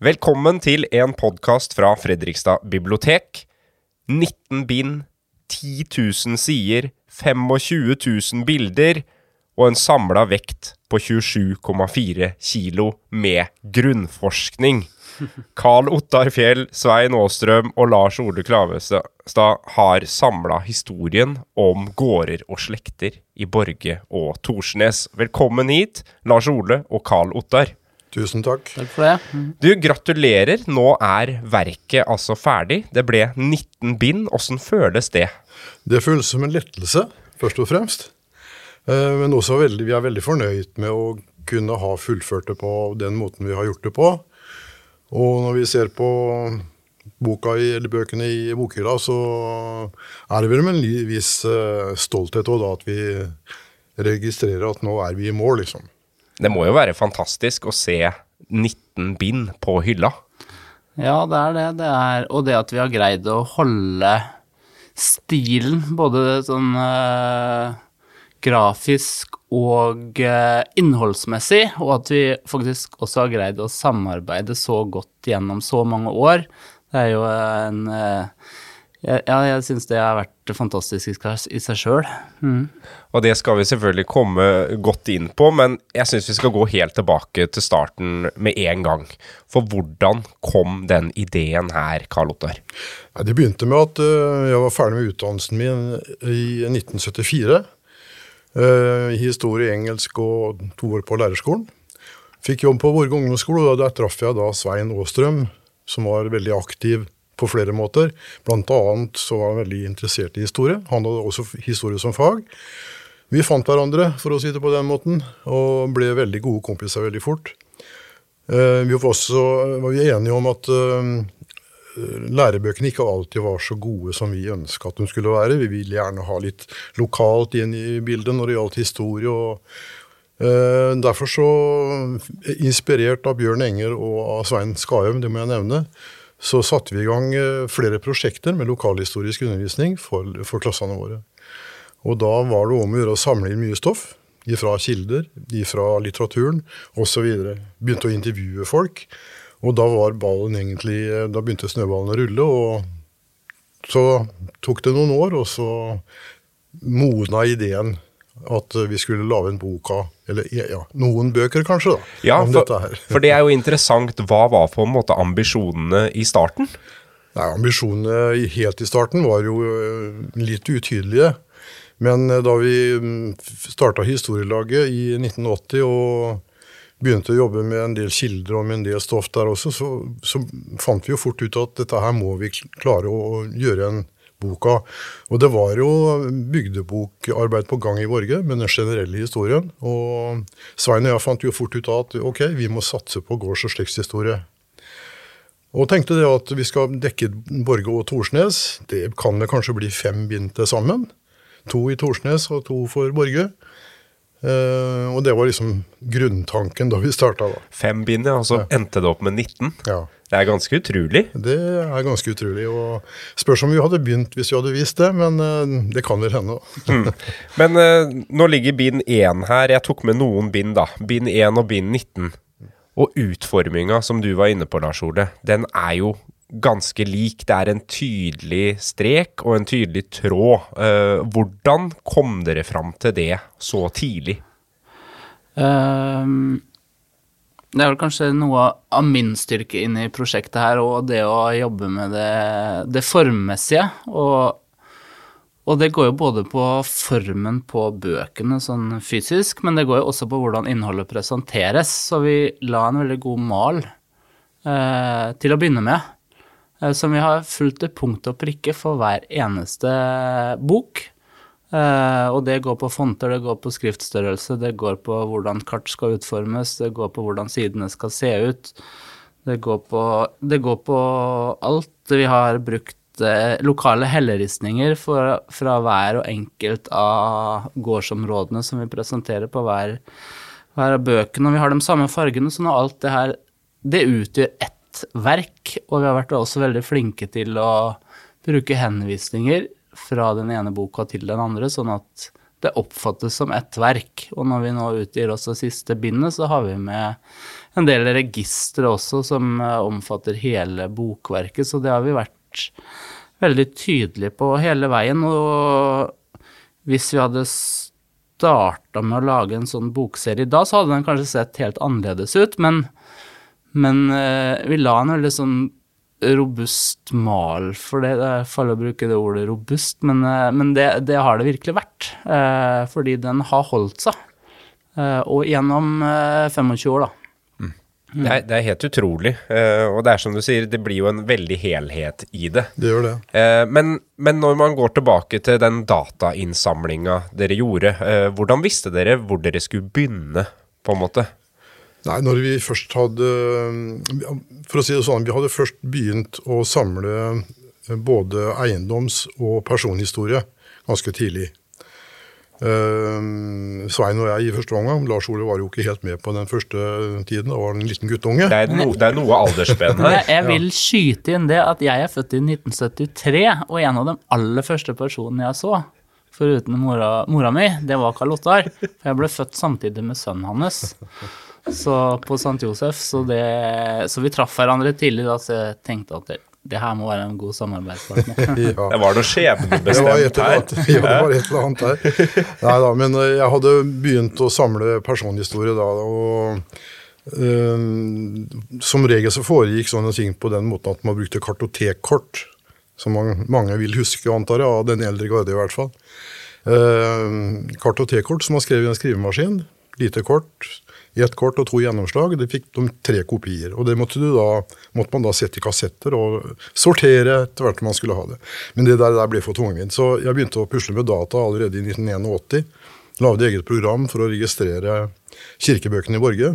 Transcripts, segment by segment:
Velkommen til en podkast fra Fredrikstad bibliotek. 19 bind, 10 000 sider, 25 000 bilder og en samla vekt på 27,4 kilo med grunnforskning. Carl Ottar Fjell, Svein Aastrøm og Lars Ole Klavestad har samla historien om gårder og slekter i Borge og Torsnes. Velkommen hit, Lars Ole og Carl Ottar. Tusen takk. Takk for det. Mm. Du, gratulerer. Nå er verket altså ferdig. Det ble 19 bind. Åssen føles det? Det føles som en lettelse, først og fremst. Eh, Men også veldig, vi er veldig fornøyd med å kunne ha fullført det på den måten vi har gjort det på. Og når vi ser på boka i, eller bøkene i bokhylla, så er det vel med en viss eh, stolthet også da at vi registrerer at nå er vi i mål, liksom. Det må jo være fantastisk å se 19 bind på hylla. Ja, det er det. det er, og det at vi har greid å holde stilen, både sånn eh, grafisk og eh, innholdsmessig, og at vi faktisk også har greid å samarbeide så godt gjennom så mange år, det er jo en eh, Ja, jeg syns det har vært fantastisk i seg sjøl. Mm. Og det skal vi selvfølgelig komme godt inn på, men jeg syns vi skal gå helt tilbake til starten med en gang. For hvordan kom den ideen her, Karl Ottar? Ja, Det begynte med at øh, jeg var ferdig med utdannelsen min i 1974. øh, I historie, engelsk og to år på lærerskolen. Fikk jobb på Vårge ungdomsskole, og der traff jeg da Svein Aastrøm, som var veldig aktiv på flere måter. Blant annet så var han veldig interessert i historie. Han hadde også historie som fag. Vi fant hverandre, for å si det på den måten, og ble veldig gode kompiser veldig fort. Eh, Vi var også var vi enige om at øh, lærebøkene ikke alltid var så gode som vi ønska at de skulle være. Vi ville gjerne ha litt lokalt inn i bildet når det gjaldt historie. og eh, Derfor så, inspirert av Bjørn Enger og av Svein Skaum, det må jeg nevne, så satte vi i gang eh, flere prosjekter med lokalhistorisk undervisning for, for klassene våre. Og da var det om å gjøre å samle inn mye stoff Ifra kilder, ifra litteraturen osv. Begynte å intervjue folk. Og da var ballen egentlig Da begynte snøballen å rulle, og så tok det noen år, og så modna ideen at vi skulle lage en bok av Eller ja, noen bøker, kanskje, da. Ja, om for, dette her. for det er jo interessant. Hva var på en måte ambisjonene i starten? Nei, Ambisjonene helt i starten var jo øh, litt utydelige. Men øh, da vi starta historielaget i 1980 og begynte å jobbe med en del kilder og med en del stoff der også, så, så fant vi jo fort ut at dette her må vi klare å gjøre en bok av. Og det var jo bygdebokarbeid på gang i Borge med den generelle historien. Og Svein og jeg fant jo fort ut av at ok, vi må satse på gårds- og slektshistorie. Og tenkte det at vi skal dekke Borge og Torsnes. Det kan det kanskje bli fem bind til sammen. To i Torsnes og to for Borge. Uh, og det var liksom grunntanken da vi starta. Fem bind, ja, og så endte det opp med 19. Ja, Det er ganske utrolig. det er ganske utrolig. og Spørs om vi hadde begynt hvis vi hadde visst det, men eh, det kan vel hende. mm. Men eh, nå ligger bind 1 her. Jeg tok med noen bind, da. Bind 1 og bind 19. Og utforminga som du var inne på, Lars Ole, den er jo ganske lik. Det er en tydelig strek og en tydelig tråd. Eh, hvordan kom dere fram til det så tidlig? Ehm, det er vel kanskje noe av min styrke inne i prosjektet her, og det å jobbe med det, det formmessige. Og, og det går jo både på formen på bøkene sånn fysisk, men det går jo også på hvordan innholdet presenteres. Så vi la en veldig god mal eh, til å begynne med, eh, som vi har fulgt til punkt og prikke for hver eneste bok. Eh, og det går på fonter, det går på skriftstørrelse, det går på hvordan kart skal utformes, det går på hvordan sidene skal se ut. Det går på, det går på alt. Vi har brukt uh, lokale helleristninger for, fra hver og enkelt av gårdsområdene som vi presenterer på hver, hver av bøkene. Og vi har de samme fargene, så nå alt det her Det utgjør ett verk, og vi har vært også veldig flinke til å bruke henvisninger fra den ene boka til den andre, sånn at det oppfattes som ett verk. Og når vi nå utgir også siste bindet, så har vi med en del registre også som eh, omfatter hele bokverket, så det har vi vært veldig tydelige på hele veien. Og hvis vi hadde starta med å lage en sånn bokserie da, så hadde den kanskje sett helt annerledes ut, men, men eh, vi la en veldig sånn robust mal for det. Det er farlig å bruke det ordet robust, men, eh, men det, det, har det virkelig vært. Eh, fordi den har holdt seg. Eh, og gjennom 25 år, da. Mm. Det, er, det, er, helt utrolig. og det er som du sier, det blir jo en veldig helhet i det. Det gjør det. men, men, når man går tilbake til den datainnsamlinga dere gjorde, hvordan visste dere hvor dere skulle begynne, på en måte? Nei, når vi først hadde For å si det sånn, vi hadde først begynt å samle eh, både eiendoms- og personhistorie ganske tidlig. Uh, Svein og jeg i første omgang. Lars Ole var jo ikke helt med på den første tiden. Da var han en liten guttunge. Det er, no, det er noe aldersspenn her. Jeg, jeg vil skyte inn det at jeg er født i 1973, og en av de aller første personene jeg så, foruten mora, mora mi, det var Karl Ottar. For jeg ble født samtidig med sønnen hans. Så på St. Josef, så, det, så vi traff hverandre tidlig da, så jeg tenkte at det, det her må være en god samarbeidspartner. ja. Det var noe skjebnebestemt her. Ja, det var et eller annet her. Nei da, men eh, jeg hadde begynt å samle personhistorie da, og um, som regel så foregikk sånne ting på den måten at man brukte kartotekkort, som man, mange vil huske, antar jeg, av den eldre garde i hvert fall. Uh, kartotekkort som man skrev i en skrivemaskin, lite kort, ett kort og to gjennomslag. Det fikk de tre kopier. og Det måtte, da, måtte, man da sette i kassetter og sortere etter hvert man skulle ha det. Men det der, der ble for tungvint. Så jeg begynte å pusle med data allerede i 1981. Lagde eget program for å registrere kirkebøkene i Borge.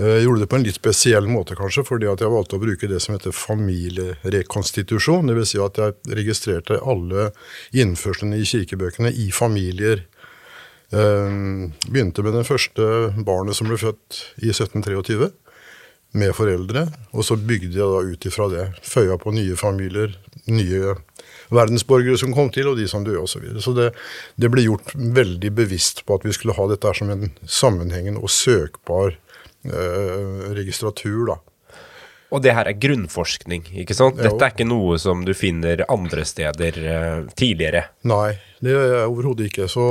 Jeg eh, gjorde det på en litt spesiell måte, kanskje, fordi at jeg valgte å bruke det som heter familierekonstitusjon. Dvs. Si at jeg registrerte alle innførslene i kirkebøkene i familier begynte med den første barnet som ble født i 1723, med foreldre. Og så bygde jeg da ut ifra det. Føya på nye familier, nye verdensborgere som kom til, og de som døde osv. Så, videre. så det, det, ble gjort veldig bevisst på at vi skulle ha dette som en sammenhengende og søkbar eh, registratur. da. Og det her er grunnforskning, ikke sant? Dette er ikke noe som du finner andre steder uh, tidligere? Nei, det er overhodet ikke. Så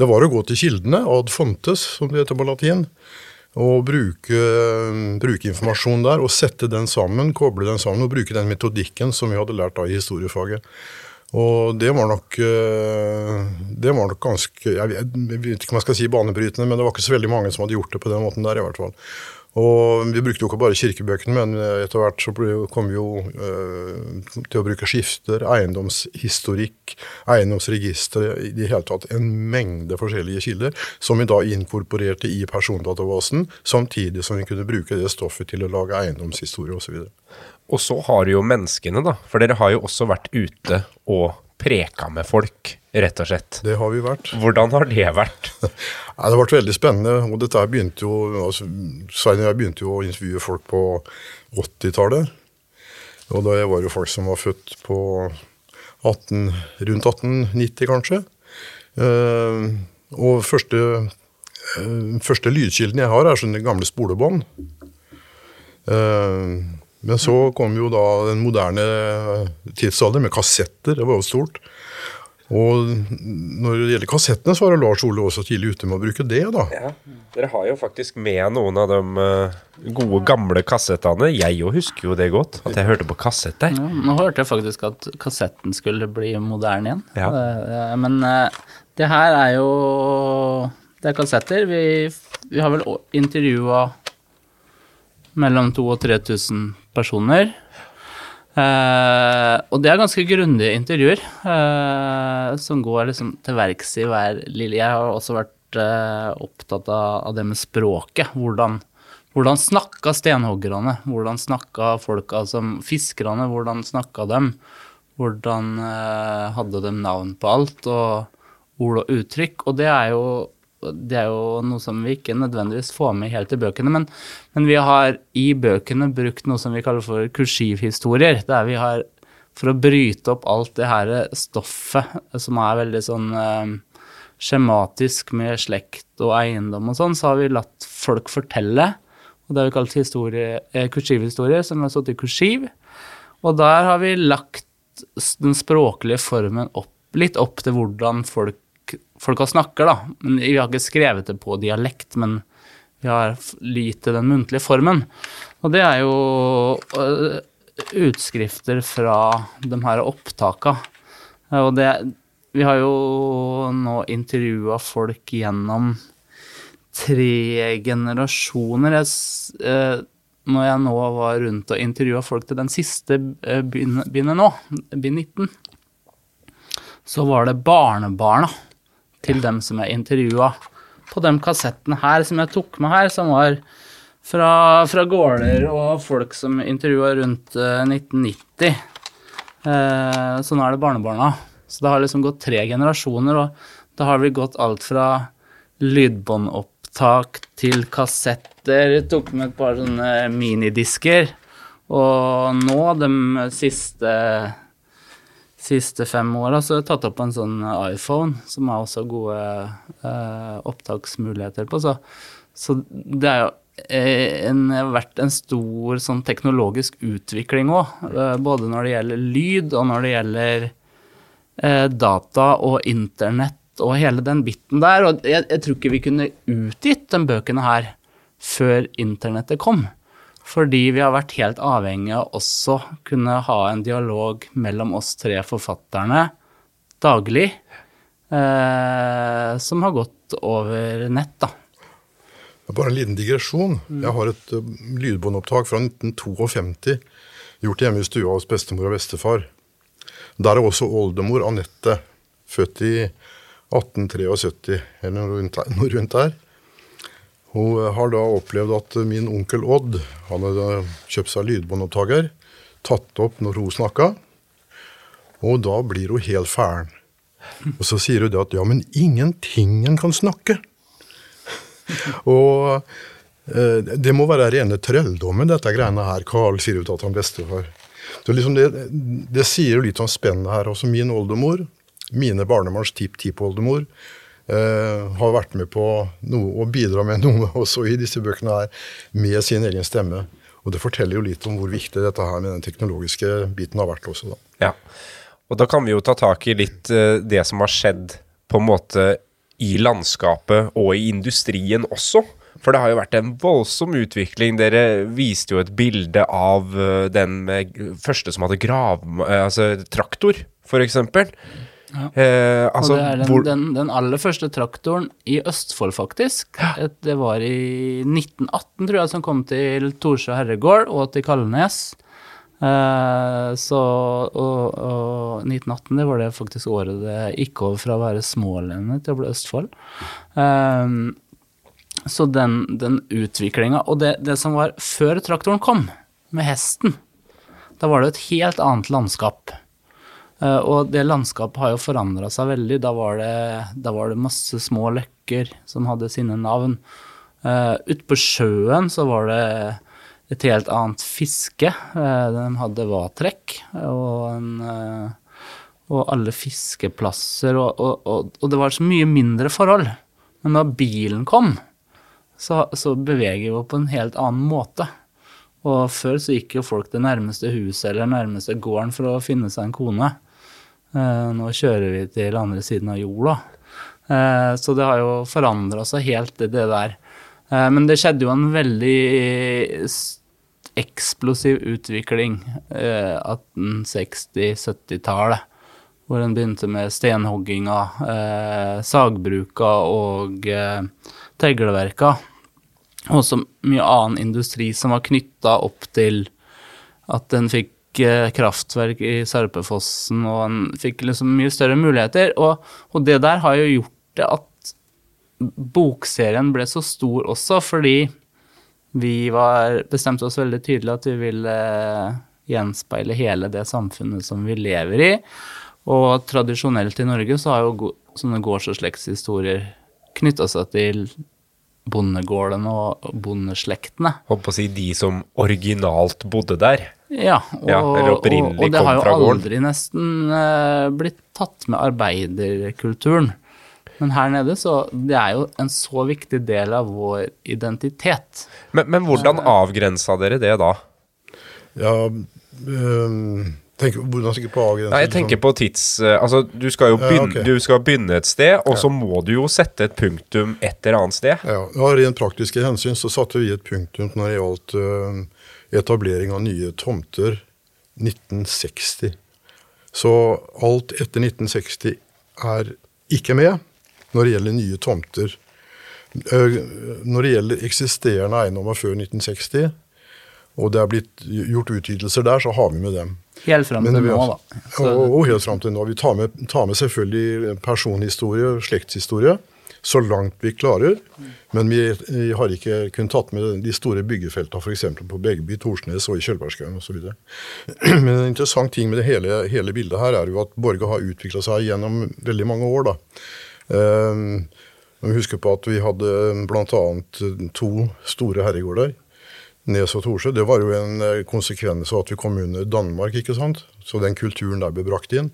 det var å gå til kildene, ad fontes, som det heter på latin, og bruke, bruke, informasjon der og sette den sammen, koble den sammen og bruke den metodikken som vi hadde lært da i historiefaget. Og det var nok eh, det var nok ganske Jeg vet ikke om jeg skal si banebrytende, men det var ikke så veldig mange som hadde gjort det på den måten der, i hvert fall. Og vi brukte jo ikke bare kirkebøkene, men etter hvert så kom vi jo uh, til å bruke skifter, eiendomshistorikk, eiendomsregistre, i det hele tatt en mengde forskjellige kilder, som vi da inkorporerte i persondatabasen, samtidig som vi kunne bruke det stoffet til å lage eiendomshistorie osv. Og, og så har jo menneskene, da, for dere har jo også vært ute og preka med folk, rett og slett. Det har vi vært. Hvordan har det vært? Ja, det har vært veldig spennende. og dette begynte jo, altså, Svein og jeg begynte jo å intervjue folk på 80-tallet. Og da var jo folk som var født på 18, rundt 1890, kanskje. Uh, og første, uh, første lydkilden jeg har, er sånne gamle spolebånd. Uh, men så kom jo da den moderne tidsalder med kassetter. Det var jo stort. Og når det gjelder kassettene, så var Lars Ole også tidlig ute med å bruke det. da. Ja, Dere har jo faktisk med noen av de uh, gode, gamle kassettene. Jeg jo husker jo det godt, at jeg hørte på kassett der. Ja, nå hørte jeg faktisk at kassetten skulle bli moderne igjen. Ja. Uh, men det her er jo Det er kassetter. Vi, vi har vel intervjua mellom 2000 og 3000 personer. Uh, og det er ganske grundige intervjuer uh, som går liksom til verks i hver lille Jeg har også vært uh, opptatt av, av, det med språket. Hvordan, hvordan snakka stenhoggerne? Hvordan snakka folka som fiskerne? Hvordan snakka dem? Hvordan hadde de navn på alt? Og ord og uttrykk. Og det er jo det er jo noe som vi ikke nødvendigvis får med helt i bøkene, men, men vi har i bøkene brukt noe som vi kaller for kursivhistorier. Der vi har, for å bryte opp alt det her stoffet som er veldig sånn eh, skjematisk med slekt og eiendom og sånn, så har vi latt folk fortelle. Og det har vi kalt historie, eh, kursivhistorier, som har stått i kursiv. Og der har vi lagt den språklige formen opp, litt opp til hvordan folk, folka snakker, da. Men vi har ikke skrevet det på dialekt, men vi har gitt det den muntlige formen. Og det er jo øh, utskrifter fra de her opptaka. Og det Vi har jo nå intervjua folk gjennom tre generasjoner. Jeg, eh, når jeg nå var rundt og intervjua folk til den siste eh, bindet nå, bind 19, så var det barnebarna til dem som jeg intervjua på de kassettene her som jeg tok med her, som var fra, fra gårder og folk som intervjua rundt eh, 1990. Eh, så nå er det barnebarna. Så det har liksom gått tre generasjoner, og da har vi gått alt fra lydbåndopptak til kassetter. Tok med et par sånne minidisker. Og nå, de siste, siste fem åra, har jeg tatt opp en sånn iPhone, som har også gode eh, opptaksmuligheter på. Så, så det er jo eh, en, vært en stor sånn teknologisk utvikling òg. både når det gjelder lyd, og når det gjelder eh, data og internett og hele den biten der. Og jeg, jeg tror ikke vi kunne utgitt de bøkene her før internettet kom. Fordi vi har vært helt avhengig av også kunne ha en dialog mellom oss tre forfatterne daglig, eh, som har gått over nett, da. Bare en liten digresjon. Jeg har et uh, lydbåndopptak fra 1952 gjort hjemme i stua hos bestemor og bestefar. Der er også oldemor Anette, født i 1873, eller noe rundt, der- Hun uh, har da opplevd at uh, min onkel Odd han hadde kjøpt seg lydbåndopptaker, tatt opp når hun snakka, og da blir hun helt fælen. Og så sier hun det at ja, men ingentingen kan snakke. Og eh, det må være rene trelldommen, dette greiene her. Carl sier jo til han bestefar. Så liksom det, det sier jo litt om spennet her. Også min oldemor, mine barnebarns tipp-tippoldemor, eh, har vært med på noe, og bidra med noe også i disse bøkene her, med sin egen stemme. Og det forteller jo litt om hvor viktig dette her med den teknologiske biten har vært også, da. Ja. Og da kan vi jo ta tak i litt uh, det som har skjedd på en måte i landskapet og i industrien også. For det har jo vært en voldsom utvikling. Dere viste jo et bilde av uh, den første som hadde grav... altså traktor, eksempel. Ja. Eh, altså, den, hvor, den, den aller første traktoren i Østfold, faktisk. Et- Det var i 1918, tror jeg, som kom til Torsjø herregård og til Kalnes. Eh, så, og, og 1918 det var det faktisk året det gikk over fra å være Smålendet til å bli Østfold. Eh, så den, den utviklinga Og det, det som var før traktoren kom, med hesten, da var det et helt annet landskap. Eh, og det landskapet har jo forandra seg veldig. Da var, det, da var det masse små løkker som hadde sine navn. Uh, Ute på sjøen så var det et helt annet fiske. Uh, de hadde vatrekk og, en, uh, og alle fiskeplasser, og, og, og, det var så mye mindre forhold. Men da bilen kom, så, så beveger vi på en helt annen måte. Og før så gikk jo folk til nærmeste huset eller nærmeste gården for å finne seg en kone. Eh, nå kjører vi til andre siden av jorda. Eh, så det har jo forandra seg helt, det, der. Eh, men det skjedde jo en veldig eksplosiv utvikling eh, 1860-70-tallet. Hvor en begynte med stenhogginga, sagbruka og tegleverka. Og så mye annen industri som var knytta opp til at en fikk kraftverk i Sarpefossen, og en fikk liksom mye større muligheter. Og, og det der har jo gjort det at bokserien ble så stor også, fordi vi var bestemte oss veldig tydelig at vi ville eh, gjenspeile hele det samfunnet som vi lever i. Og tradisjonelt i Norge så har jo sånne gårds- og slektshistorier knytta seg til bondegårdene og bondeslektene. Holdt på å si de som originalt bodde der. Ja, og, Ja, og, og det har jo aldri nesten eh, blitt tatt med arbeiderkulturen. Men her nede, så Det er jo en så viktig del av vår identitet. Men, men hvordan avgrensa dere det da? Ja, øhm, tenk, hvordan tenker du på avgrensning? Nei, jeg tenker på tids... eh, Altså, du skal jo Ja, begynne, du skal begynne et sted, og så må du jo sette et punktum et eller annet sted. Ja, Av rent praktiske hensyn så satte vi et punktum når det gjaldt øhm, etablering av nye tomter 1960. Så alt etter 1960 er ikke med når det gjelder nye tomter. Øh, Når det gjelder eksisterende eiendommer før 1960, og det er blitt gjort utvidelser der, så har vi med dem. Helt fram til nå, da. Så, Og, og helt fram til nå. Vi tar med, tar med selvfølgelig personhistorie, slektshistorie, så langt vi klarer. Men vi, vi har ikke kun tatt med de store byggefeltene, f.eks. på Begby, Torsnes og i Kjølbergskauen osv. Men en interessant ting med det hele, hele bildet her er jo at Borge har utvikla seg gjennom veldig mange år. da. Um, vi husker på at vi hadde bl.a. to store herregårder. Nes og Torsø. Det var jo en eh, konsekvens av at vi kom under Danmark, ikke sant. Så den kulturen der ble brakt inn.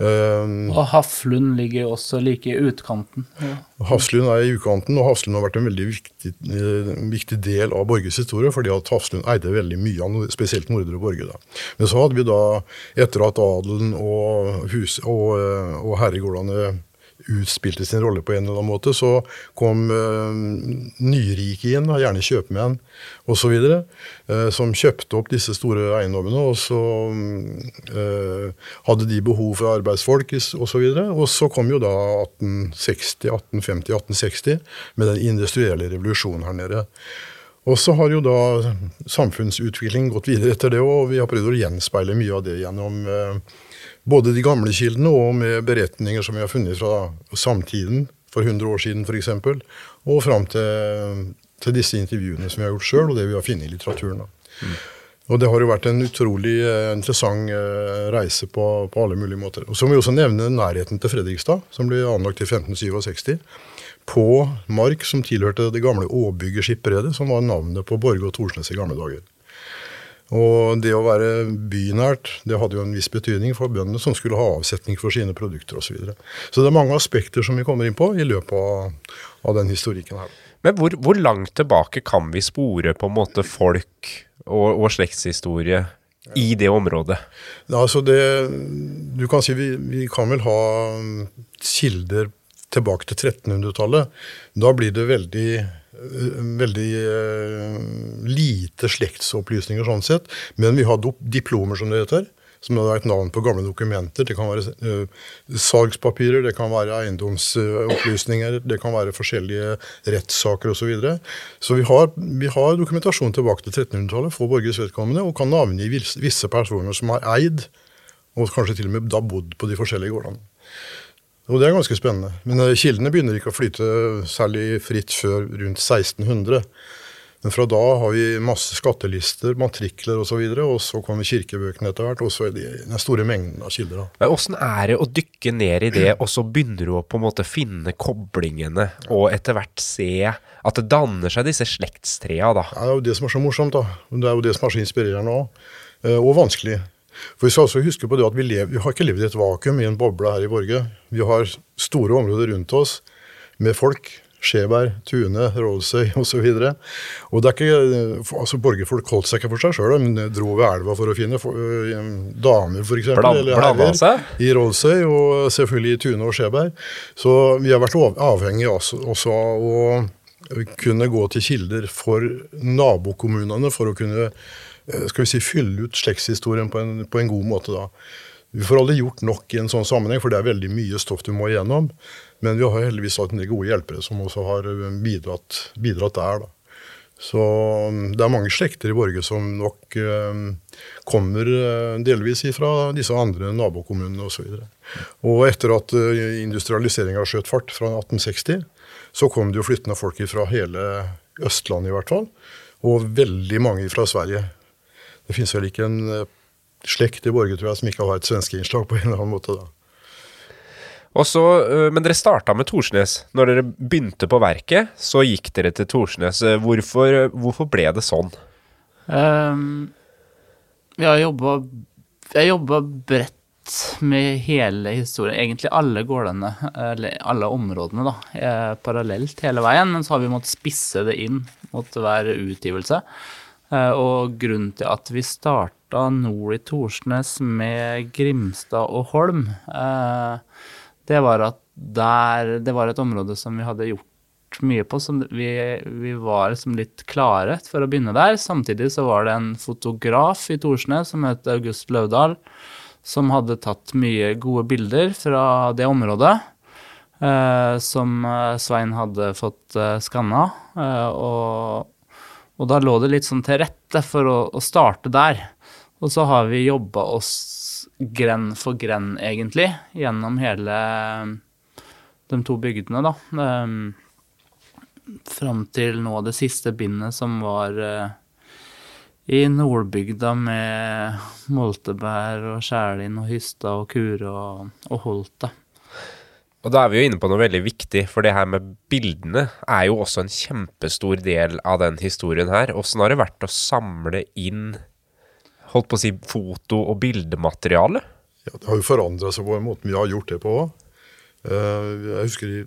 Um, og Haflund ligger også like i utkanten. Ja. Hafslund er i utkanten, og Hafslund har vært en veldig viktig, en viktig del av Borges historie, fordi at Hafslund eide veldig mye av spesielt Nordre Borge. Da. Men så hadde vi da, etter at adelen og, hus, og, eh, og herregårdene utspilte sin rolle på en eller annen måte, så kom uh, nyrike inn, gjerne kjøpmenn osv., uh, som kjøpte opp disse store eiendommene, og så eh, hadde de behov for arbeidsfolk osv. Og, så og så kom jo da 1860, 1850, 1860 med den industrielle revolusjonen her nede. Og så har jo da samfunnsutviklingen gått videre etter det, og vi har prøvd å gjenspeile mye av det gjennom eh, både de gamle kildene og med beretninger som vi har funnet fra samtiden for 100 år siden f.eks., og fram til, til disse intervjuene som vi har gjort sjøl, og det vi har funnet i litteraturen. Da. Og det har jo vært en utrolig eh, interessant eh, reise på, på alle mulige måter. Og så må vi også nevne nærheten til Fredrikstad, som ble anlagt i 1567. På mark som tilhørte det gamle Åbygget skipperede, som var navnet på Borge og Torsnes i gamle dager. Og det å være bynært det hadde jo en viss betydning for bøndene som skulle ha avsetning for sine produkter osv. Så, videre. så det er mange aspekter som vi kommer inn på i løpet av, av den historikken her. Men hvor, hvor langt tilbake kan vi spore på en måte folk og, og slektshistorie i det området? Ja, altså det, du kan si vi, vi kan vel ha kilder tilbake til 1300-tallet. Da blir det veldig, veldig eh, lite slektsopplysninger sånn sett. Men vi har diplomer, som det heter. Som er et navn på gamle dokumenter. Det kan være uh, salgspapirer, det kan være eiendomsopplysninger, det kan være forskjellige rettssaker osv. Så, videre. så vi har, vi har dokumentasjon tilbake til 1300-tallet for borgeres vedkommende, og kan navngi vis- visse personer som har eid, og kanskje til og med da bodd på de forskjellige gårdene. Og det er ganske spennende. Men eh, kildene begynner ikke å flyte særlig fritt før rundt 1600. Men fra da har vi masse skattelister, matrikler osv., og, så og så kommer kirkebøkene etter hvert, og så er det den store mengden av kilder. Åssen er det å dykke ned i det, og så begynner du å på en måte finne koblingene, og etter hvert se at det danner seg disse slektstrea, da? Ja, Det er jo det som er så morsomt, da. Det er jo det som er så inspirerende òg. Og vanskelig. For Vi skal også huske på det at vi, lever, vi har ikke levd i et vakuum i en boble her i Borge. Vi har store områder rundt oss med folk. Skjeberg, Tune, Rådsøy osv. Altså Borgerfolk holdt seg ikke for seg sjøl, men dro ved elva for å finne for, øh, damer, f.eks. Blanda? I Rådsøy, og selvfølgelig i Tune og Skjeberg. Så vi har vært avhengige også, også av å kunne gå til kilder for nabokommunene for å kunne skal vi si, fylle ut slektshistorien på en, på en god måte. da. Vi får aldri gjort nok i en sånn sammenheng, for det er veldig mye stoff du må igjennom. Men vi har heldigvis hatt en del gode hjelpere som også har eh, bidratt, bidratt der. da. Så mm, det er mange slekter i Borge som nok eh, kommer eh, delvis ifra disse andre nabokommunene osv. Og, så og etter at eh, industrialiseringa skjøt fart fra 1860, så kom det jo flyttende folk fra hele Østlandet i hvert fall. Og veldig mange fra Sverige. Det finnes vel ikke en eh, slekt i Borge tror jeg, som ikke har et svenskeinnslag på en eller annen måte. da. Og så, øh, men dere starta med Torsnes. Når dere begynte på verket, så gikk dere til Torsnes. Eh, Hvorfor, hvorfor ble det sånn? Um, jeg har jobba Jeg jobba bredt med hele historien, egentlig alle gårdene, eller alle områdene, da, eh, parallelt hele veien, men så har vi måttet spisse det inn mot hver utgivelse. Eh, og grunnen til at vi starta nord i Torsnes med Grimstad og Holm, eh, det var at der Det var et område som vi hadde gjort mye på, som vi, vi var liksom litt klare for å begynne der. Samtidig så var det en fotograf i Torsnes som het August Løvdahl, som hadde tatt mye gode bilder fra det området. Eh, som eh, Svein hadde fått eh, skanna. Eh, og, og, da lå det litt sånn til rette for å, å starte der. Og så har vi jobba oss gren for gren, egentlig, gjennom hele de to bygdene, da. Um, fram til nå det siste bindet, som var uh, i Nordbygda med moltebær og skjælin og hysta og kure og, og holte. Og da er vi jo inne på noe veldig viktig, for det her med bildene er jo også en kjempestor del av den historien her. Åssen har det vært å samle inn holdt på å si foto- og bildemateriale? Ja, Det har jo forandra seg på en måte vi har gjort det på òg. Eh, jeg husker i,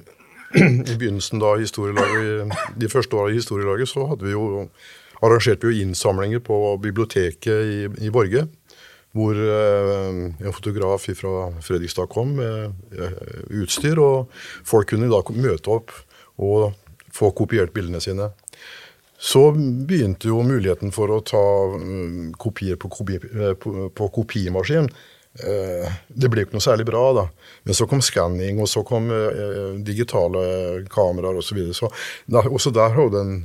i begynnelsen da historielaget, de første åra i historielaget, så hadde vi jo arrangerte vi jo innsamlinger på biblioteket i, i Borge. Hvor eh, en fotograf fra Fredrikstad kom med eh, utstyr, og folk kunne da møte opp og få kopiert bildene sine. Så begynte jo muligheten for å ta um, kopier på, kopi, på, på kopimaskin. Eh, det ble ikke noe særlig bra, da. Men så kom skanning, og så kom eh, digitale kameraer osv. Så, videre. så også der har den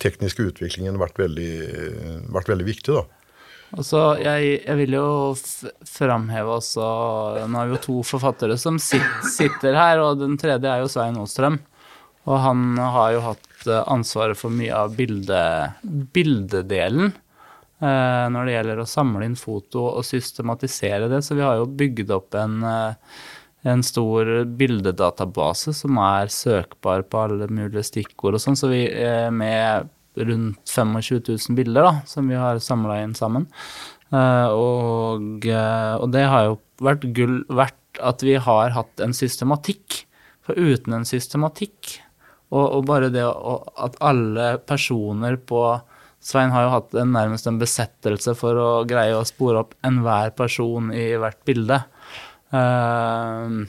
tekniske utviklingen vært veldig, vært veldig viktig, da. Altså, jeg, jeg, vil jo framheve også Nå har vi jo to forfattere som sitter her, og den tredje er jo Svein Aastrøm. Og han har jo hatt eh, ansvaret for mye av bilde, bildedelen eh, når det gjelder å samle inn foto og systematisere det. Så vi har jo bygd opp en eh, en stor bildedatabase som er søkbar på alle mulige stikkord og sånn, så vi er med rundt 25 000 bilder da, som vi har samla inn sammen. Uh, og, uh, og, det har jo vært gull verdt at vi har hatt en systematikk. For uten en systematikk, og, og bare det at alle personer på Svein har jo hatt en, nærmest en besettelse for å greie å spore opp enhver person i hvert bilde. Uh,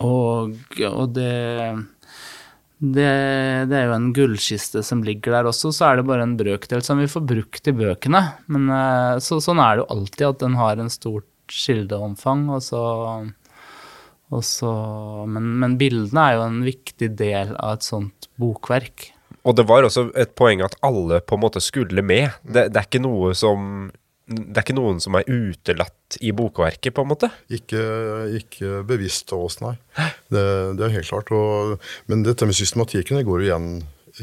og, og det, det, det er jo en gullkiste som ligger der også, så er det bare en brøkdel som vi får brukt i bøkene. Men uh, så, sånn er det jo alltid, at den har en stort kildeomfang, og så, og så men, men bildene er jo en viktig del av et sånt bokverk. Og det var også et poeng at alle på en måte skulle med. Det, det er ikke noe som det er ikke noen som er utelatt i bokverket, på en måte? Ikke, ikke bevisst av oss, nei. Det, det, er helt klart. Og, men dette med systematikken det går jo igjen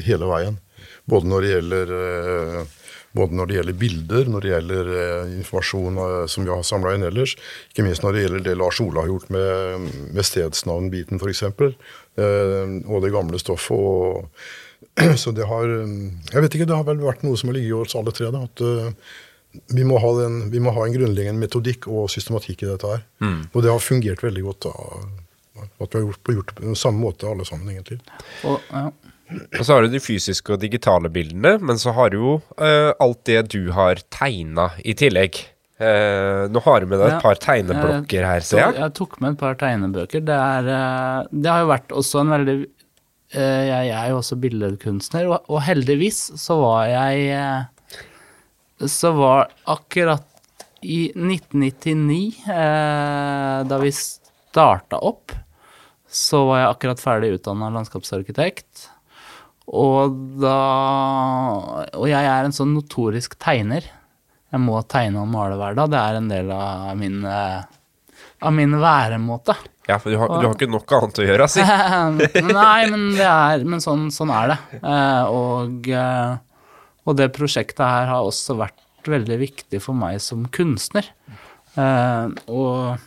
hele veien. Både når det gjelder, eh, både når det gjelder bilder, når det gjelder eh, informasjon eh, som vi har samla inn ellers. Ikke minst når det gjelder det Lars Ola har gjort med, med stedsnavnbiten, f.eks. Og det gamle stoffet. Og, så det har Jeg vet ikke, det har vel vært noe som har ligget i oss alle tre. da, at vi må, den, vi må, ha en grunnleggende metodikk og systematikk i dette her. Mm. Og det har fungert veldig godt. Da, at vi har gjort, gjort det på samme måte alle sammen, egentlig. Og, ja. og så har du de fysiske og digitale bildene, men så har du jo uh, alt det du har tegna i tillegg. Uh, nå har du med deg et par tegneblokker her, ser jeg. Jeg tok med et par tegnebøker. Det, er, uh, det har jo vært også en veldig Jeg er jo også billedkunstner, og, og heldigvis så var jeg så var akkurat i 1999, eh, da vi starta opp, så var jeg akkurat ferdig utdanna landskapsarkitekt. Og da Og jeg er en sånn notorisk tegner. Jeg må tegne og male hver dag. Det er en del av min, eh, av min væremåte. Ja, for du har, og, du har, ikke nok annet å gjøre, si. Nei, men, er, men sånn, sånn, er det. Eh, og eh, og det prosjektet her har også vært veldig viktig for meg som kunstner. Eh, og,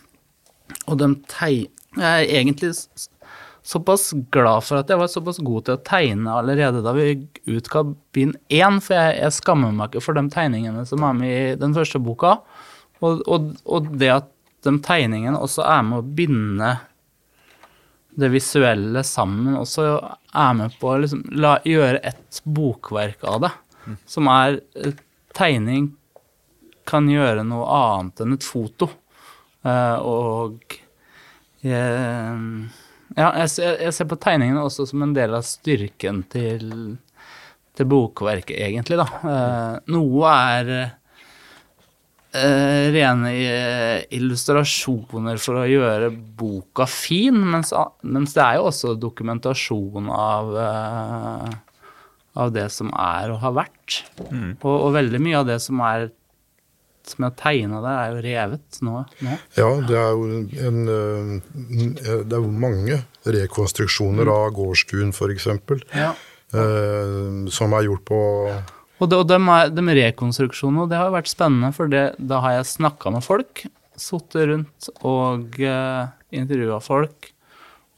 og de teg... Jeg er egentlig såpass glad for at jeg var såpass god til å tegne allerede da vi utga bind én, for jeg, jeg, skammer meg ikke for de tegningene som er med i den første boka. Og, og, og det at de tegningene også er med å binde det visuelle sammen, også er med på å liksom la, gjøre et bokverk av det. Som er eh, Tegning kan gjøre noe annet enn et foto. Uh, og jeg, ja, jeg, jeg ser på tegningene også som en del av styrken til, til bokverket, egentlig, da. Uh, noe er uh, rene eh, illustrasjoner for å gjøre boka fin, mens, mens det er jo også dokumentasjon av eh, av det som er og har vært. Og, og veldig mye av det som er som jeg har tegna det, er jo revet nå. nå. Ja, det er jo en, eh, det er jo mange rekonstruksjoner av gårdstuen, f.eks. Ja. Eh, som er gjort på Og, det, og de, er, de rekonstruksjonene, det har vært spennende, for det, da har jeg snakka med folk, sittet rundt og uh, intervjua folk,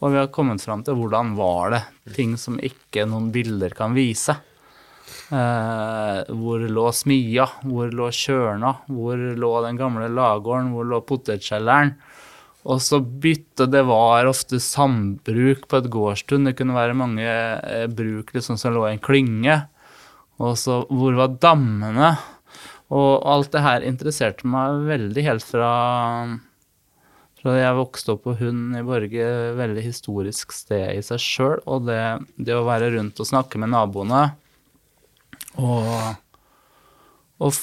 og vi har kommet fram til hvordan var det, ting som ikke noen bilder kan vise. Eh, hvor lå smia, hvor lå kjørna, hvor lå den gamle lagården, hvor lå potetkjelleren. Og så bytte, det var ofte sambruk på et gårdstun, det kunne være mange eh, bruk liksom, som lå i en klynge. Og så hvor var dammene? Og alt det her interesserte meg veldig helt fra, da jeg vokste opp på Hund i Borge, veldig historisk sted i seg sjøl. Og det, det å være rundt og snakke med naboene og, og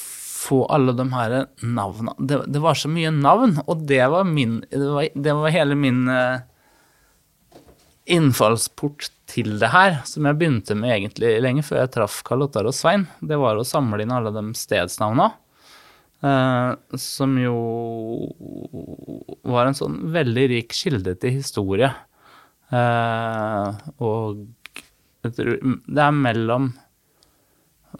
få alle de her navnene det, det var så mye navn, og det var min Det var, det var hele min eh, innfallsport til det her, som jeg begynte med egentlig lenge før jeg traff Karl Ottar og Svein. Det var å samle inn alle de stedsnavna. Eh, som jo var en sånn veldig rik kilde til historie. Uh, og det er mellom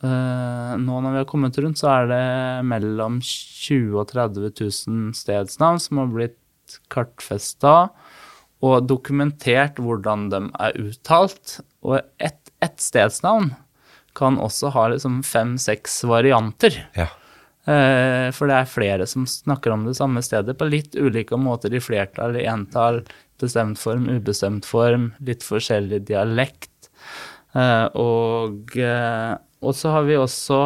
uh, Nå når vi har kommet rundt, så er det mellom 20 000 og 30 000 stedsnavn som har blitt kartfesta og dokumentert hvordan de er uttalt. Og ett et stedsnavn kan også ha liksom fem-seks varianter. Ja. Eh, for det er flere som snakker om det samme stedet på litt ulike måter, i flertall, i entall, bestemt form, ubestemt form, litt forskjellig dialekt. Eh, og, eh, og så har vi også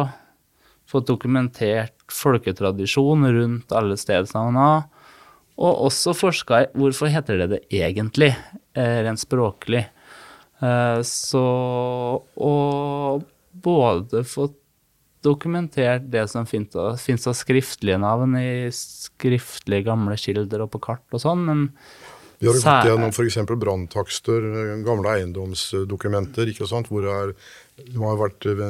fått dokumentert folketradisjon rundt alle stedsnavna. Og også forska i hvorfor heter det det egentlig, rent språklig. Så Og både fått dokumentert det som fins av, skriftlige navn i skriftlige gamle kilder og på kart og sånn, men Vi har gått gjennom f.eks. branntakster, gamle eiendomsdokumenter, ikke sant, hvor det, er, det har vært eh,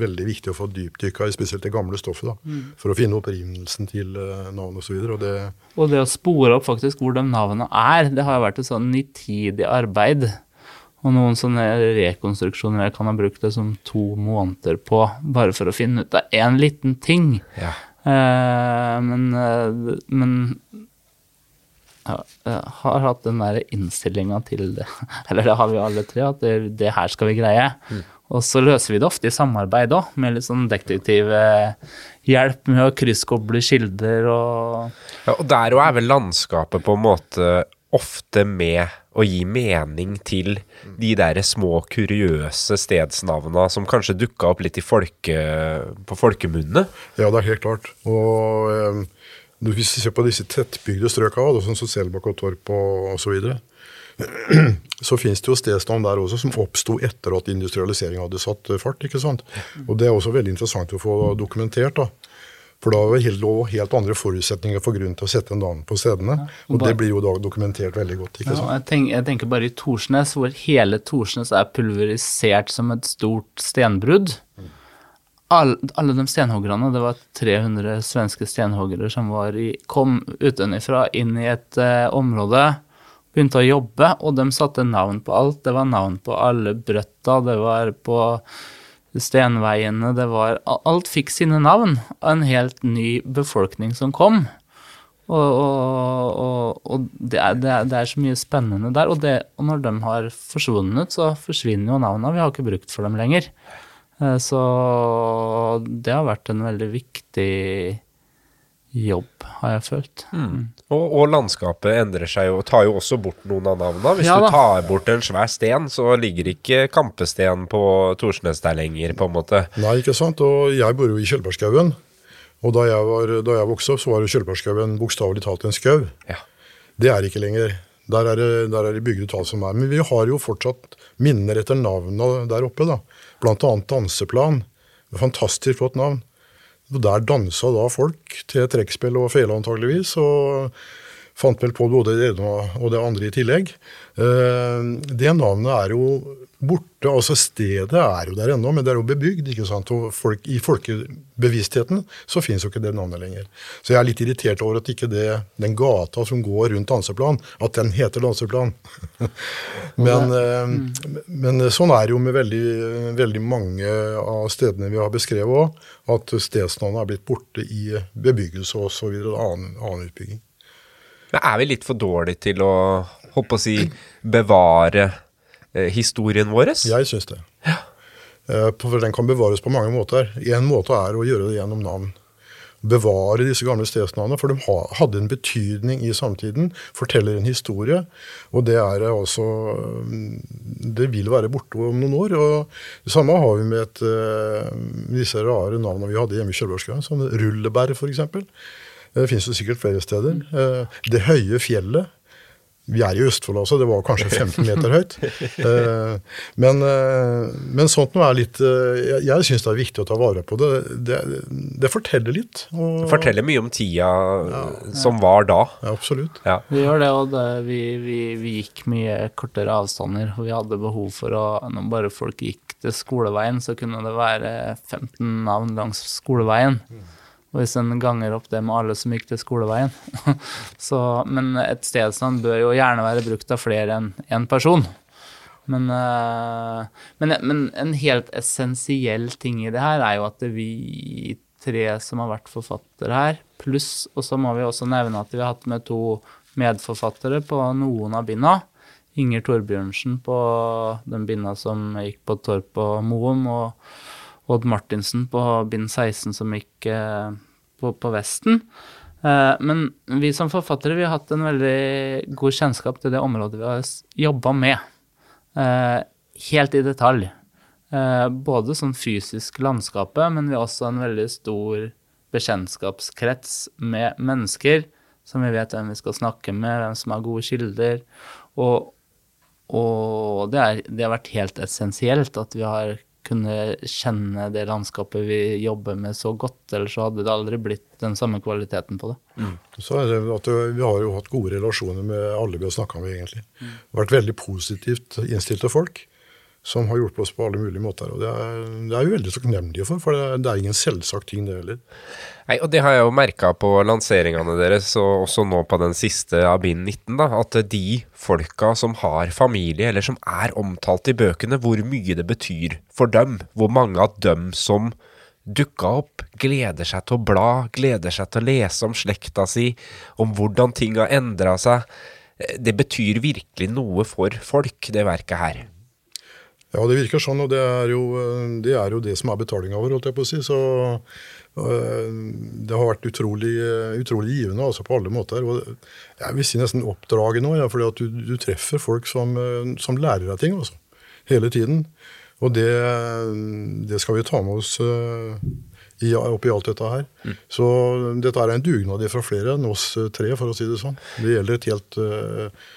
veldig viktig å få dypdykka i spesielt det gamle stoffet, da, Mm. for å finne opprinnelsen til uh, navn osv. Og, og det, Og det å spore opp faktisk hvor de navnene er, det har jo vært et sånn nitidig arbeid. Og noen sånne rekonstruksjoner jeg kan ha brukt det som to måneder på, bare for å finne ut av én liten ting. Ja. Eh, men, eh, men jeg har hatt den der innstillinga til det, eller det har vi alle tre, at det, det her skal vi greie. Og så løser vi det ofte i samarbeid òg, med litt sånn detektivhjelp med å krysskoble kilder og Ja, og der òg er vel landskapet på en måte ofte med å gi mening til de der små kuriøse stedsnavna som kanskje dukka opp litt folke, på folkemunne. ja, det er helt klart. Og eh, hvis vi ser på disse tettbygde strøka, sånn som Selbakk og Torp og osv., så, videre, så finnes det jo stedsnavn der også som oppsto etter at industrialiseringen hadde satt fart. ikke sant? Og det er også veldig interessant å få dokumentert. da. For da var det helt, andre forutsetninger for grunn til å sette en dame på stedene. Og det blir jo da dokumentert veldig godt. ikke Ja, sant? jeg, tenker, jeg tenker bare i Torsnes, hvor hele Torsnes er pulverisert som et stort stenbrudd. All, alle de stenhoggerne, det var 300 svenske stenhoggere som var i, kom utenfra inn i et uh, område, begynte å jobbe, og de satte navn på alt. Det var navn på alle brøtta, det var på stenveiene, det var Alt fikk sine navn av en helt ny befolkning som kom. Og, og, og, og det, er, det, er, det er så mye spennende der. Det, og når de har forsvunnet, så forsvinner jo navnene. Vi har ikke brukt for dem lenger. Eh, Så det har vært en veldig viktig jobb, har jeg følt. Og, og landskapet endrer seg jo, og tar jo også bort noen av navnene. Hvis Ja du tar bort en svær sten, så ligger ikke Kampesten på Torsnes der lenger, på en måte. Nei, ikke sant. Og jeg bor jo i Kjølbergskauen. Og da jeg, var, da jeg vokste opp, så var jo Kjølbergskauen bokstavelig talt en skau. Ja. Det er ikke lenger. Der er det, der er det bygd ut alt som er. Men vi har jo fortsatt minner etter navnene der oppe. da. Blant annet Danseplan. Fantastisk flott navn. Der dansa da folk til trekkspill og fele antageligvis. og fant vel på både det ene og det andre i tillegg. Eh, Det navnet er jo borte. altså Stedet er jo der ennå, men det er jo bebygd. ikke sant? Og folk, I folkebevisstheten så finnes jo ikke det navnet lenger. Så jeg er litt irritert over at ikke det, den gata som går rundt Danseplan, at den heter Danseplan. men, mm. men sånn er det jo med veldig, veldig mange av stedene vi har beskrevet òg, at stedsnavnet er blitt borte i bebyggelse og så videre, annen, annen utbygging. Men er vi litt for dårlige til å, håpe å si, bevare historien vår? Jeg syns det. Ja. For den kan bevares på mange måter. En måte er å gjøre det gjennom navn. Bevare disse gamle stedsnavnene, for de hadde en betydning i samtiden. Forteller en historie. Og det er altså Det vil være borte om noen år. og Det samme har vi med et, eh, disse rare navnene vi hadde hjemme i Kjølbergskauen, som Rullebær f.eks. Det finnes jo sikkert flere steder. Eh, Det høye fjellet. Vi er i Østfold også, det var kanskje 15 meter høyt. Eh, Men, eh, men sånt noe er litt eh, Jeg, jeg syns det er viktig å ta vare på det. Det, det forteller litt. Og, Forteller mye om tida som var da. Ja, absolutt. Ja. Vi gjør det, og det, vi, vi, vi gikk mye kortere avstander. Og vi hadde behov for å Når bare folk gikk til skoleveien, så kunne det være 15 navn langs skoleveien. Og hvis en ganger opp det med alle som gikk til skoleveien så, Men et stedsnavn bør jo gjerne være brukt av flere enn én person. Men, eh, men, men en helt essensiell ting i det her er jo at vi tre som har vært forfattere her, pluss Og så må vi også nevne at vi har hatt med to medforfattere på noen av binda. Inger Torbjørnsen på den binda som gikk på Torp og Moum, Odd Martinsen på bind 16 som gikk eh, på, på Vesten. Eh, men vi som forfattere vi har hatt en veldig god kjennskap til det området vi har jobba med. Eh, helt i detalj. Både sånn fysisk landskapet, men vi har også en veldig stor bekjentskapskrets med mennesker som vi vet hvem vi skal snakke med, hvem som har gode kilder. Og, og det, er, det har vært helt essensielt at vi har kunnet kjenne det landskapet vi jobber med så godt, ellers så hadde det aldri blitt den samme kvaliteten på det. Så er det at Vi har jo hatt gode relasjoner med alle vi har snakka med, egentlig. Har vært veldig positivt innstilte folk som har hjulpet oss på alle mulige måter. og Det er, det vi veldig takknemlige for, for det er, det er ingen selvsagt ting, det heller. Nei, og det har jeg jo merka på lanseringene deres, og også nå på den siste av bind 19, da, at de folka som har familie, eller som er omtalt i bøkene, hvor mye det betyr for dem. Hvor mange av dem som dukka opp, gleder seg til å bla, gleder seg til å lese om slekta si, om hvordan ting har endra seg. Det betyr virkelig noe for folk, det verket her. Ja, det virker sånn, og det er jo det, er jo det som er betalinga vår, holdt jeg på å si. Så øh, det har vært utrolig, utrolig givende altså på alle måter. Og jeg vil si nesten oppdragende òg, ja, fordi du, du treffer folk som, som lærer deg ting altså, hele tiden. Og det, det skal vi ta med oss i, oppi alt dette her. Så dette er en dugnad fra flere enn oss tre, for å si det sånn. Det gjelder et helt, øh,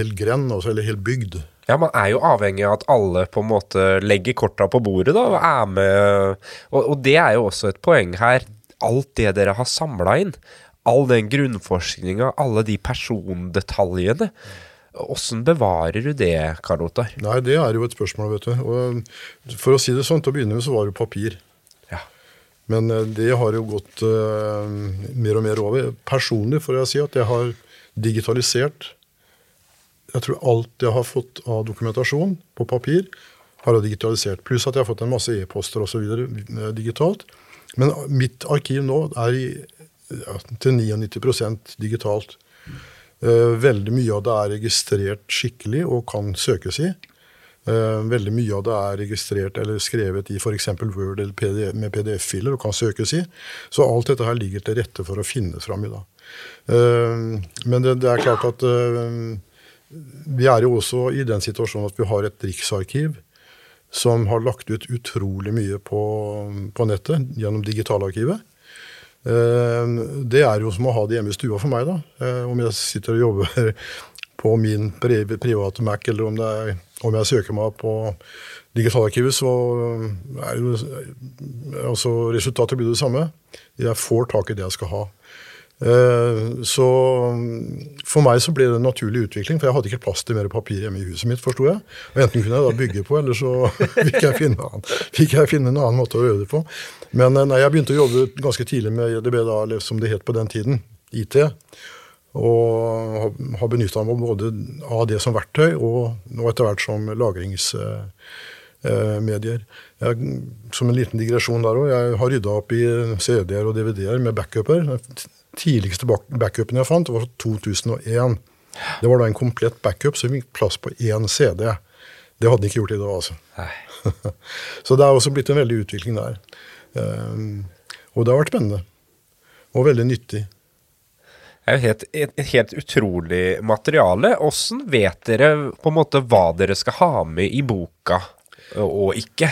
helt grend, altså, eller helt bygd. Ja, man er jo avhengig av at alle på en måte legger korta på bordet da, og er med. Og, og det er jo også et poeng her. Alt det dere har samla inn, all den grunnforskninga, alle de persondetaljene. Åssen bevarer du det, Karl Ottar? Nei, det er jo et spørsmål, vet du. Og for å si det sånn, til å begynne med så var det papir. Ja. Men eh, det har jo gått uh, mer og mer over. Personlig får jeg si at jeg har digitalisert Jeg tror alt jeg har fått av dokumentasjon på papir, har jeg digitalisert. Pluss at jeg har fått en masse e-poster osv. Eh, digitalt. Men mitt arkiv nå er i, ja, til 99 digitalt. Eh, veldig mye av det er registrert skikkelig og kan søkes i. Eh, veldig mye av det er registrert eller skrevet i f.eks. Word eller PDF, med PDF-filer og kan søkes i. Så alt dette her ligger til rette for å finne fram i. Eh, men det, det er klart at vi er jo også i den situasjonen at vi har et riksarkiv som har lagt ut utrolig mye på, på nettet gjennom Digitalarkivet. Det er jo som å ha det hjemme i stua for meg, da. Om jeg sitter og jobber på min private Mac, eller om, er, om jeg søker meg på Digitalarkivet, så er jo altså resultatet blir det samme. Jeg får tak i det jeg skal ha. Eh, så for meg så ble det en naturlig utvikling, for jeg hadde ikke plass til mer papir hjemme i huset mitt, forsto jeg. Og enten kunne jeg da bygge på, eller så fikk jeg finne, fikk jeg finne en annen måte å gjøre det på. Men eh, nei, jeg begynte å jobbe ganske tidlig med EDB, da, som det het på den tiden, IT. Og har benytta meg både av det som verktøy og nå etter hvert som lagringsmedier. Jeg, som en liten digresjon der òg, jeg har rydda opp i CD-er og DVD-er med backuper. Tidligste backupen jeg fant, var 2001. Det var da en komplett backup som fikk plass på én CD. Det hadde de ikke gjort i dag, altså. Så det er også blitt en veldig utvikling der. Um, og det har vært spennende. Og veldig nyttig Det er jo helt, et, helt utrolig materiale. Åssen vet dere på en måte hva dere skal ha med i boka og ikke?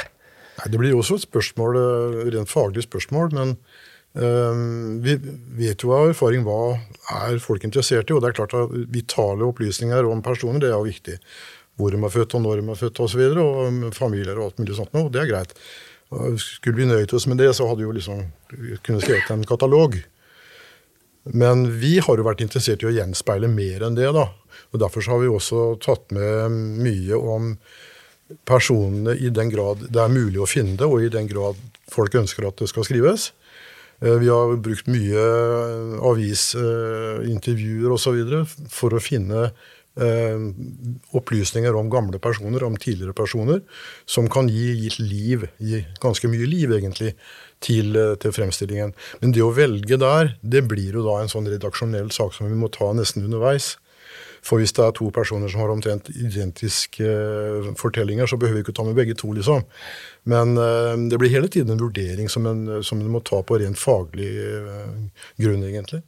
Nei, Det blir jo også et spørsmål, eh, rent faglig spørsmål, men vi vet jo av erfaring hva er folk interessert i. Og det er klart at vitale opplysninger om personer det er jo viktig. Hvor de er født, og når de er født osv. Og, så og familier og alt mulig sånt Og Det er greit. Skulle vi nøyd oss med det, så hadde vi jo liksom kunne skrevet en katalog. Men vi har jo vært interessert i å gjenspeile mer enn det. da. Og Derfor har vi også tatt med mye om personene i den grad det er mulig å finne det, og i den grad folk ønsker at det skal skrives. Eh, vi har brukt mye avisintervjuer osv. for å finne eh, opplysninger om gamle personer, om tidligere personer, som kan gi, gitt liv, gi ganske mye liv, egentlig, til, eh, til, fremstillingen. Men det å velge der, det blir jo da en sånn redaksjonell sak som vi må ta nesten underveis. For hvis det er to personer som har omtrent identiske fortellinger, så behøver vi ikke ta med begge to, liksom. Men uh, det blir hele tiden en vurdering som en, som en må ta på rent faglig uh, grunn, egentlig.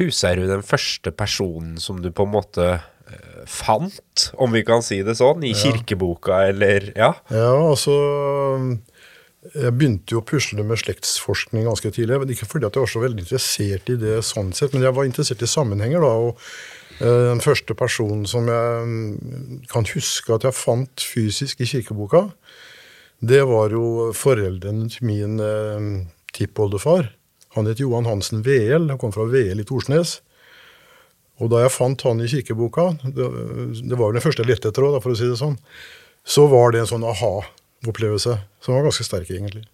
Husker du den første personen som du på en måte fant, om vi kan si det sånn, i kirkeboka, eller Ja, ja altså jeg begynte jo å pusle med slektsforskning ganske tidlig. Men ikke fordi at jeg var så veldig interessert i det sånn sett, men jeg var interessert i sammenhenger. da, og eh, Den første personen som jeg mm, kan huske at jeg fant fysisk i kirkeboka, det var jo foreldrene til min eh, tippoldefar. Han het Johan Hansen VL, han kom fra VL i Torsnes. Og da jeg fant han i kirkeboka, det, det var jo den første jeg lette etter òg, for å si det sånn, så var det en sånn aha opplevelse som var ganske sterk, egentlig.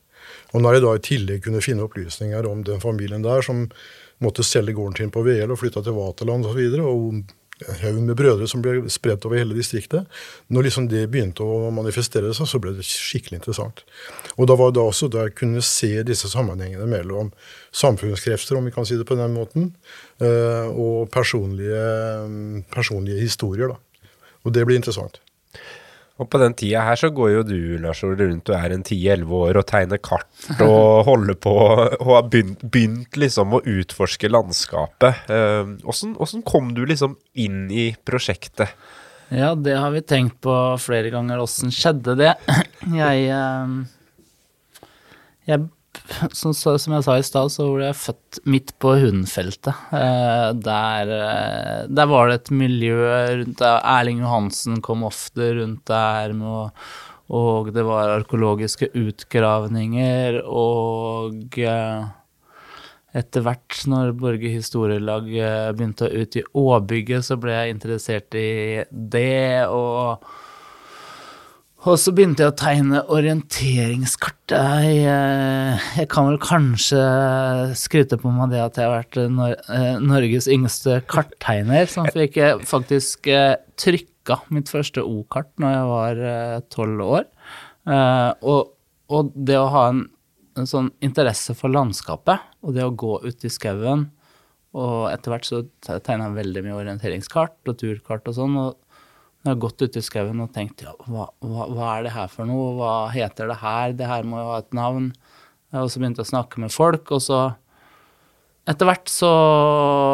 Og når jeg da i tillegg kunne finne opplysninger om den familien der som måtte selge gården sin på VL og flytta til Vaterland osv., og, så videre, og en haug med brødre som ble spredt over hele distriktet. Når liksom det begynte å manifestere seg, så ble det skikkelig interessant. Og da var det også da jeg kunne se disse sammenhengene mellom samfunnskrefter, om vi kan si det på den måten, eh, og personlige, personlige historier. da. Og det blir interessant. Og på den tida her så går jo du, Lars Ole, rundt og er en 10-11 år og tegner kart og holder på og har begynt, begynt liksom å utforske landskapet. Åssen eh, kom du liksom inn i prosjektet? Ja, det har vi tenkt på flere ganger. Åssen skjedde det? Jeg, eh, jeg som, som, jeg sa i stad, så ble jeg født midt på Hundfeltet. Eh, der, eh, der, var det et miljø rundt der. Erling Johansen kom ofte rundt der. Med, og det var arkeologiske utgravninger. Og eh, etter hvert, når Borge historielag begynte å utgi Åbygget, så ble jeg interessert i det. og og så begynte jeg å tegne orienteringskart. Jeg, eh, jeg, kan vel kanskje skryte på meg det at jeg har vært Nor eh, Norges yngste karttegner, som fikk faktisk eh, trykka mitt første O-kart når jeg var tolv år. Og, og, det å ha en, en, sånn interesse for landskapet, og det å gå ut i skauen Og etter hvert så tegna jeg veldig mye orienteringskart og turkart og sånn. og Jeg har gått ut i skauen og tenkt ja, hva, hva, hva er det her for noe, hva heter det her, det her må jo ha et navn. Og så begynte jeg å snakke med folk, og så etter hvert så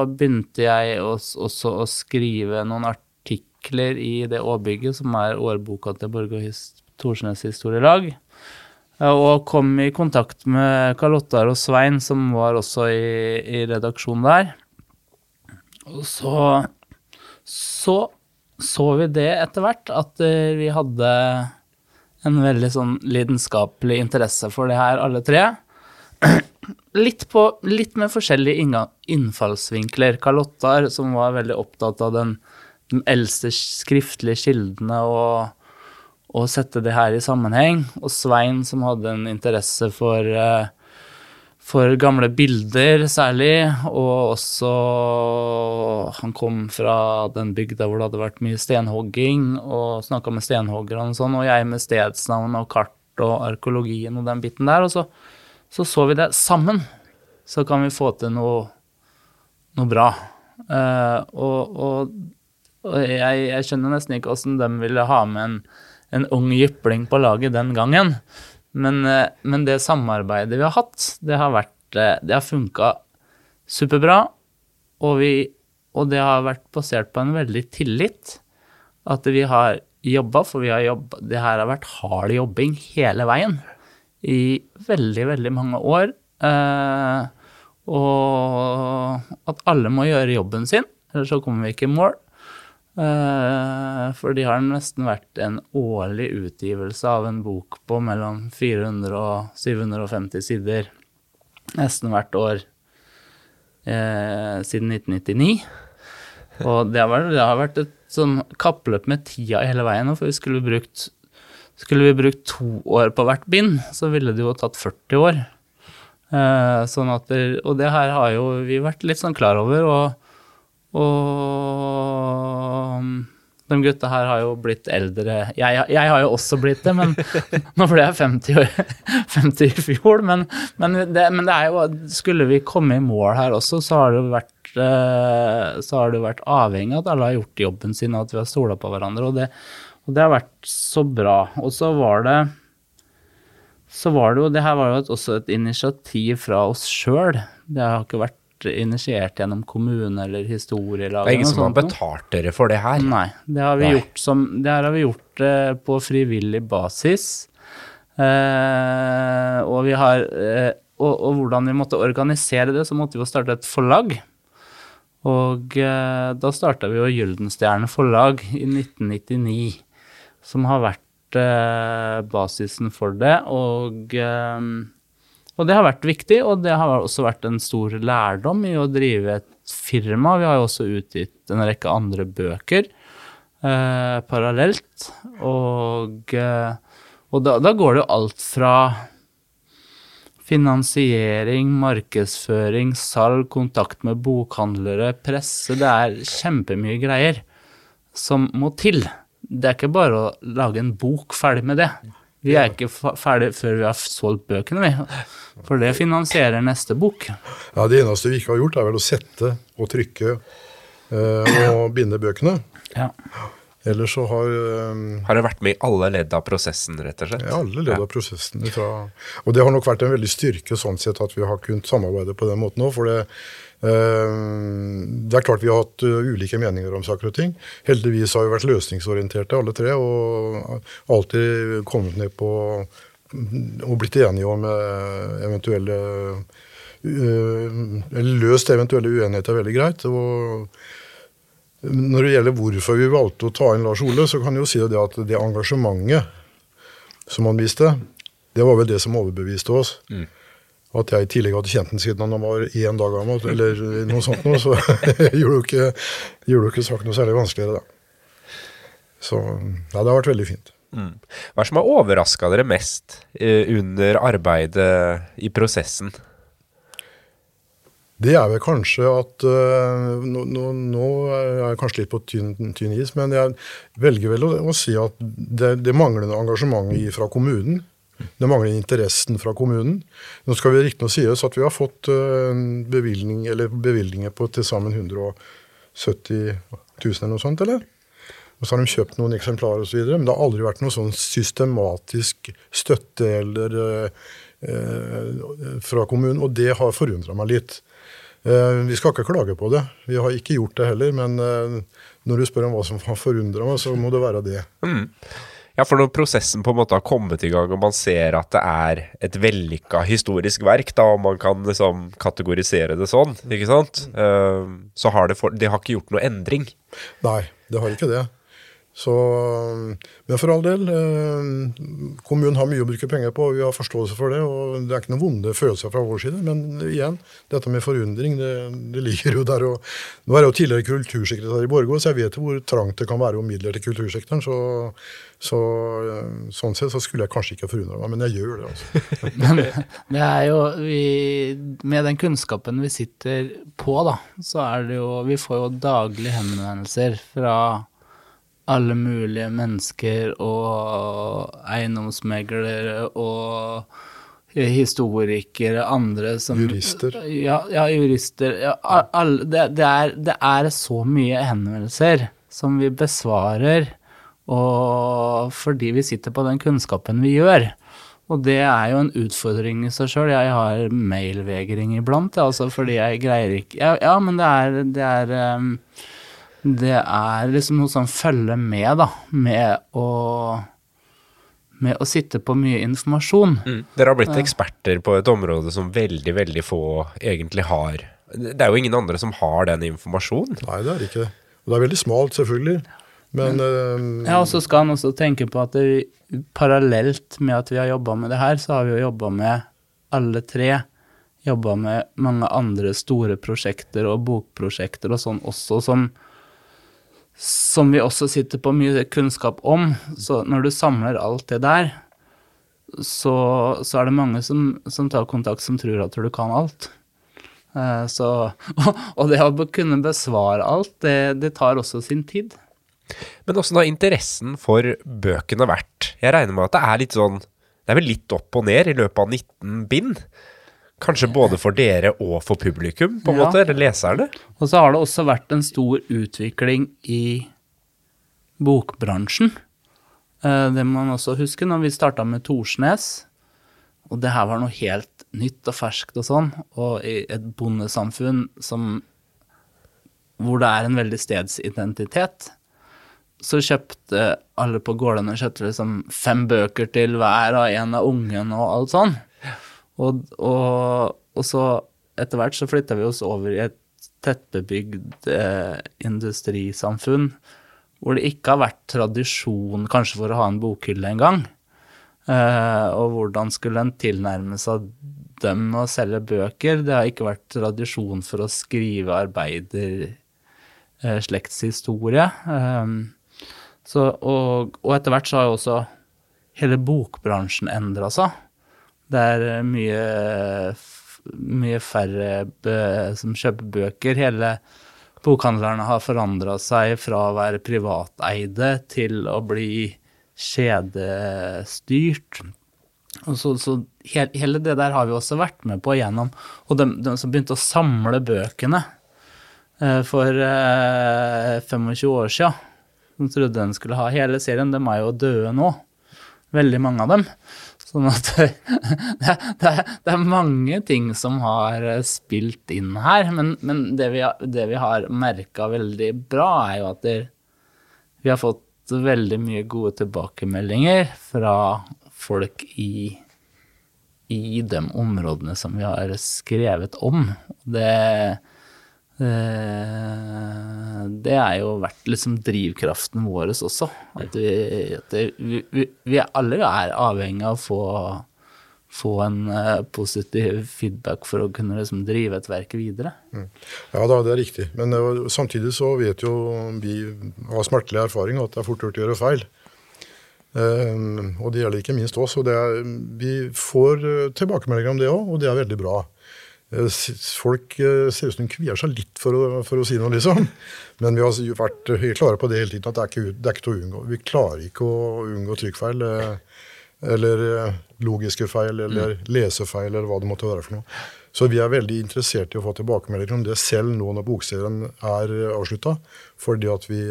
begynte jeg også å skrive noen artikler i det Åbygget, som er årboka til Borge og Thorsnes historielag. Og kom i kontakt med Karl og Svein, som var også i, i redaksjonen der. Og så, så så vi det etter hvert, at eh, vi hadde en veldig sånn lidenskapelig interesse for det her, alle tre. Litt, på, litt med forskjellige innfallsvinkler. Karl som var veldig opptatt av den, den eldste skriftlige kildene og, og, sette det her i sammenheng. Og Svein, som hadde en interesse for uh, for gamle bilder særlig, og også Han kom fra den bygda hvor det hadde vært mye stenhogging, og snakka med stenhoggerne og sånn, og jeg med stedsnavn og kart og arkeologien og den biten der. Og så så, så vi det sammen. Så kan vi få til noe, noe bra. Uh, og, og, og jeg, jeg, skjønner nesten ikke åssen de ville ha med en, en ung jypling på laget den gangen. Men, eh, men, det samarbeidet vi har hatt, det har vært eh, har funka superbra. Og, vi, og det har vært basert på en veldig tillit. At vi har jobba, for vi har jobba Det her har vært hard jobbing hele veien. I veldig, veldig mange år. Eh, og at alle må gjøre jobben sin, ellers så kommer vi ikke i mål. Eh, for de har nesten vært en årlig utgivelse av en bok på mellom 400 og 750 sider nesten hvert år eh, siden 1999. Og det har, vært, det et sånn kappløp med tida hele veien, for vi skulle brukt skulle vi brukt to år på hvert bind, så ville det jo tatt 40 år. Eh, sånn at og det her har jo vi vært litt sånn klar over. og og um, de gutta her har jo blitt eldre. Jeg, jeg, har jo også blitt det, men nå ble jeg 50, år, 50 i fjor. Men, men, det, men, det, er jo Skulle vi komme i mål her også, så har det vært, eh, så har det vært avhengig av at alle har gjort jobben sin, og at vi har stola på hverandre. Og det, og det, har vært så bra. Og så var det så var det jo Det her var jo også et initiativ fra oss sjøl. Det har ikke vært initiert gjennom kommune eller historielag. Det er ingen som har betalt dere for det her? Nei, det har vi Nei. gjort, som, det har vi gjort eh, på frivillig basis. Eh, og, vi har, eh, og, og, hvordan vi måtte organisere det, så måtte vi jo starte et forlag. Og eh, da starta vi jo Gyldenstjerne forlag i 1999, som har vært eh, basisen for det. Og eh, og det har vært viktig, og det har også vært en stor lærdom i å drive et firma. Vi har jo også utgitt en rekke andre bøker eh, parallelt. Og, eh, og da, da, går det jo alt fra finansiering, markedsføring, salg, kontakt med bokhandlere, presse Det er kjempemye greier som må til. Det er ikke bare å lage en bok, ferdig med det. Vi er ikke ferdig før vi har solgt bøkene, vi. For det finansierer neste bok. Ja, Det eneste vi ikke har gjort, er vel å sette og trykke uh, og binde bøkene. Ja. Ellers så har um, Har det vært med i alle ledd av prosessen, rett og slett? Ja, alle ledd av prosessen. Fra, og det har nok vært en veldig styrke sånn sett at vi har kunnet samarbeide på den måten òg. For det, det er klart vi har hatt ulike meninger om saker og ting. Heldigvis har vi vært løsningsorienterte alle tre og alltid kommet ned på og blitt enige om eventuelle Eller løst eventuelle uenigheter veldig greit. og når det gjelder hvorfor vi valgte å ta inn Lars Ole, så kan jeg jo si det at det engasjementet som han viste, det var vel det som overbeviste oss. Mm. At jeg i tillegg hadde kjent den siden han var én dag gammel, eller noe sånt noe, så gjorde jo ikke, gjorde ikke saken noe særlig vanskeligere, da. Så ja, det har vært veldig fint. Mm. Hva er det som har overraska dere mest eh, under arbeidet i prosessen? Det er vel kanskje at uh, nå, nå, nå, er jeg kanskje litt på tynn, tynn is, men jeg velger vel å, å si at det, det manglende engasjementet fra kommunen det mangler interessen fra kommunen. Nå skal vi riktignok sies at vi har fått uh, bevilgning, bevilgninger på til sammen 170 000 eller noe sånt, eller? Og så har de kjøpt noen eksemplarer osv. Men det har aldri vært noe sånn systematisk støtte eller eh, fra kommunen, og det har forundra meg litt. Eh, vi skal ikke klage på det. Vi har ikke gjort det heller, men eh, når du spør om hva som har forundra meg, så må det være det. Mm. Ja, for når prosessen på en måte har kommet i gang, og man ser at det er et vellykka historisk verk, da, og man kan liksom kategorisere det sånn, ikke sant, uh, så har det, for, de har ikke gjort noe endring. Nei, det har ikke det. Så, men for all del, eh, kommunen har mye å bruke penger på, og vi har forståelse for det. og Det er ikke noen vonde følelser fra vår side. Men igjen, dette med forundring, det, det ligger jo der. og Nå er jeg jo tidligere kultursekretær i Borgå, så jeg vet jo hvor trangt det kan være om midler til kultursektoren. så, så Sånn sett så skulle jeg kanskje ikke forundre meg, men jeg gjør det. altså. men det er jo vi, Med den kunnskapen vi sitter på, da, så er det jo Vi får jo daglige henvendelser fra alle mulige mennesker og eiendomsmeglere og historikere, andre som Jurister. Ja, ja jurister. Ja, alle, det, det, er, det, er, så mye henvendelser som vi besvarer, og fordi vi sitter på den kunnskapen vi gjør. Og det er jo en utfordring i seg sjøl. Jeg har mailvegring iblant, altså fordi jeg greier ikke Ja, ja men det er, det er um, det er liksom noe som følger med, da, med å med å sitte på mye informasjon. Mm. Dere har blitt eksperter på et område som veldig, veldig få egentlig har. Det er jo ingen andre som har den informasjonen. Nei, det er ikke det. Og det er veldig smalt, selvfølgelig. Men mm. Ja, og så skal han også tenke på at det, parallelt med at vi har jobba med det her, så har vi jo jobba med alle tre. Jobba med mange andre store prosjekter og bokprosjekter og sånn også, som som vi også sitter på mye kunnskap om. Så når du samler alt det der, så, så er det mange som, som, tar kontakt som tror at du kan alt. Uh, så, og, og, det å kunne besvare alt, det, det tar også sin tid. Men åssen har interessen for bøkene vært? Jeg regner med at det er litt sånn Det er vel litt opp og ned i løpet av 19 bind? Kanskje både for dere og for publikum, på en ja. måte, eller leserne? Og så har det også vært en stor utvikling i bokbransjen. Eh, det må man også huske når vi starta med Torsnes. Og det her var noe helt nytt og ferskt og sånn. Og i et bondesamfunn som hvor det er en veldig stedsidentitet, så kjøpte alle på gårdene kjøpte liksom fem bøker til hver av en av ungene og alt sånn. Og, og, og så etter hvert så flytta vi oss over i et tettbebygd eh, industrisamfunn hvor det ikke har vært tradisjon kanskje for å ha en bokhylle engang. Eh, og hvordan skulle en tilnærme seg dem å selge bøker? Det har ikke vært tradisjon for å skrive arbeider, eh, slektshistorie. Eh, så, og, og, etter hvert så har jo også hele bokbransjen endra seg. Det er eh, mye, mye færre som kjøper bøker. Hele bokhandlerne har forandra seg fra å være privateide til å bli kjedestyrt. Og så, så hele det der har vi også vært med på gjennom. Og de, de som begynte å samle bøkene eh, for eh, 25 år sia, som trodde en skulle ha hele serien, de er jo døde nå. Veldig mange av dem. Sånn at det, det, det, er, mange ting som har spilt inn her. Men, men det, vi, det vi har merka veldig bra, er jo at vi har fått veldig mye gode tilbakemeldinger fra folk i, i de områdene som vi har skrevet om. Det, det er jo vært liksom drivkraften vår også. At, vi, at vi, vi, vi, alle er avhengig av å få, få en uh, positiv feedback for å kunne liksom drive et verk videre. Mm. Ja da, det er riktig. Men uh, samtidig så vet jo vi av smertelig erfaring at det er fort gjort å gjøre feil. Og det gjelder ikke minst oss. og er, Vi får tilbakemeldinger om det òg, og det er veldig bra. Eh, folk eh, ser ut som de kvier seg litt for å, for å, si noe, liksom. Men vi har vært helt klare på det hele tiden, at det er ikke, det er ikke til å unngå. Vi klarer ikke å unngå trykkfeil. Eh, eller logiske feil, eller mm. lesefeil, eller hva det måtte være for noe. Så vi er veldig interessert i å få tilbakemeldinger om det selv nå når bokserien er avslutta. Fordi at vi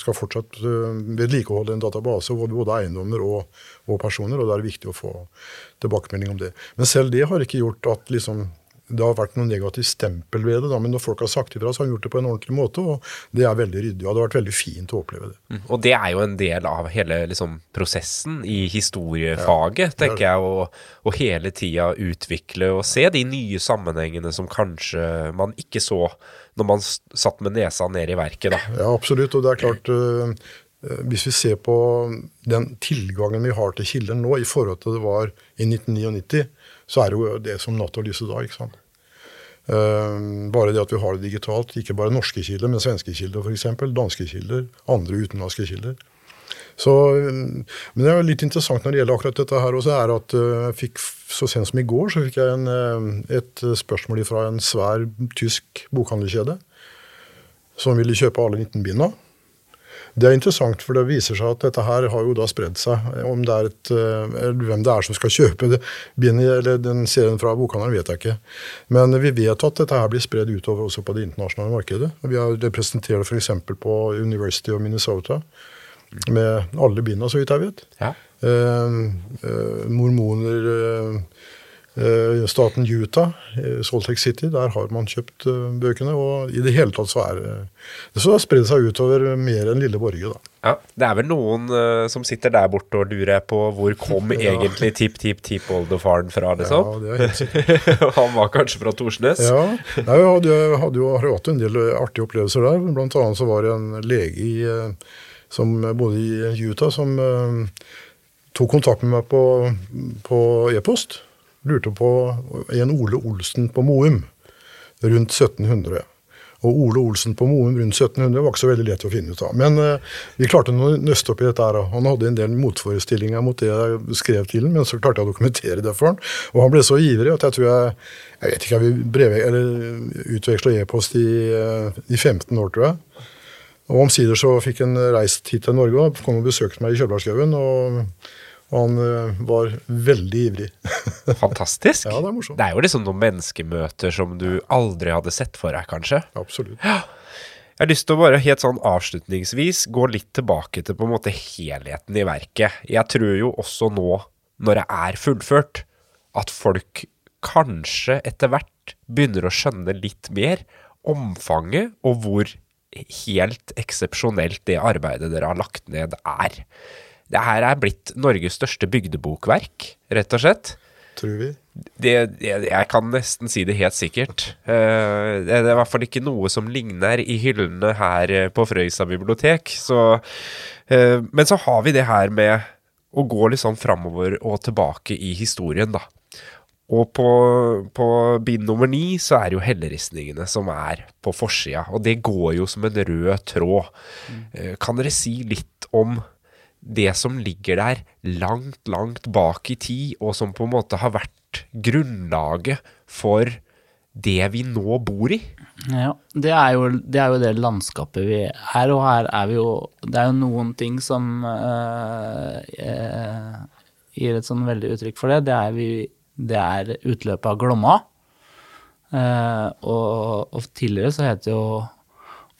skal fortsatt eh, vedlikeholde en database hvor både eiendommer og, og personer, og da er det viktig å få tilbakemelding om det. Men selv det har ikke gjort at liksom det har vært noe negativt stempel ved det, da, men når folk har sagt ifra, så har de gjort det på en ordentlig måte. og Det er veldig ryddig. og Det har vært veldig fint å oppleve det. Mm. Og det er jo en del av hele liksom, prosessen i historiefaget, ja, tenker jeg. Å hele tida utvikle og se de nye sammenhengene som kanskje man ikke så når man satt med nesa ned i verket. da. Ja, absolutt. Og det er klart øh, hvis vi ser på den tilgangen vi har til kilder nå i forhold til det var i 1999, så er det jo det som natt og lyse da. ikke sant? Uh, bare det at vi har det digitalt, ikke bare norske kilder, men svenske kilder f.eks., danske kilder, andre utenlandske kilder. Så, men det er jo litt interessant når det gjelder akkurat dette her også, er at uh, jeg fikk, så sent som i går så fikk jeg en, uh, et spørsmål fra en svær tysk bokhandelkjede som ville kjøpe alle 19 binda. Det er interessant, for det viser seg at dette her har jo da spredd seg. Om det er et, eh, eller hvem det er som skal kjøpe det, eller den serien fra bokhandelen, vet jeg ikke. Men vi vet at dette her blir spredd utover også på det internasjonale markedet. Vi har representert det f.eks. på University of Minnesota med alle bindene, så vidt jeg vet. Ja. Eh, eh, mormoner Eh, staten Utah, Salt Lake City, der har man kjøpt eh, bøkene. Og i det hele tatt så er det så har spredd seg utover mer enn Lille Borge, da. Ja, Det er vel noen uh, som sitter der borte og lurer på hvor kom ja. egentlig tipp-tipp-tippoldefaren fra, liksom? Ja, det er helt sikkert. Han var kanskje fra Torsnes? Ja, Nei, jeg hadde, hadde jo hatt en del artige opplevelser der. Blant annet så var det en lege i, som bodde i Utah som uh, tok kontakt med meg på e-post lurte på en Ole Olsen på Moum rundt 1700. Og Ole Olsen på Moum rundt 1700 var ikke så veldig lett å finne ut av. Men eh, vi klarte å nøste opp i dette. her. Han hadde en del motforestillinger mot det jeg skrev til ham, men så klarte jeg å dokumentere det for han. Og han ble så ivrig at jeg tror jeg jeg vet ikke, jeg vil utveksla e-post i, uh, i 15 år, tror jeg. Og omsider så fikk han reist hit til Norge og kom og besøkte meg i Kjølbergskauen. og og han uh, var veldig ivrig. Fantastisk. Ja, Det er morsomt. Det er jo liksom noen menneskemøter som du aldri hadde sett for deg, kanskje? Absolutt. Ja. Jeg har lyst til å bare helt sånn avslutningsvis gå litt tilbake til på en måte helheten i verket. Jeg tror jo også nå, når det er fullført, at folk kanskje etter hvert begynner å skjønne litt mer omfanget og hvor helt eksepsjonelt det arbeidet dere har lagt ned, er. Det her er blitt Norges største bygdebokverk, rett og slett. Tror vi. Det, jeg, jeg kan nesten si det helt sikkert. Uh, det er i hvert fall ikke noe som ligner i hyllene her eh, på Frøysa bibliotek. Så, uh, men så har vi det her med å gå litt sånn framover og tilbake i historien, da. Og på, på bind nummer ni så er det jo helleristningene som er på forsida, og det går jo som en rød tråd. Mm. Uh, kan dere si litt om det som ligger der langt, langt bak i tid, og som på en måte har vært grunnlaget for det vi nå bor i. Ja, det er jo det, er jo det landskapet vi er, og her er vi jo Det er jo noen ting som øh, gir et sånn veldig uttrykk for det. Det er, vi, det er utløpet av Glomma. Uh, og, og, tidligere så het det jo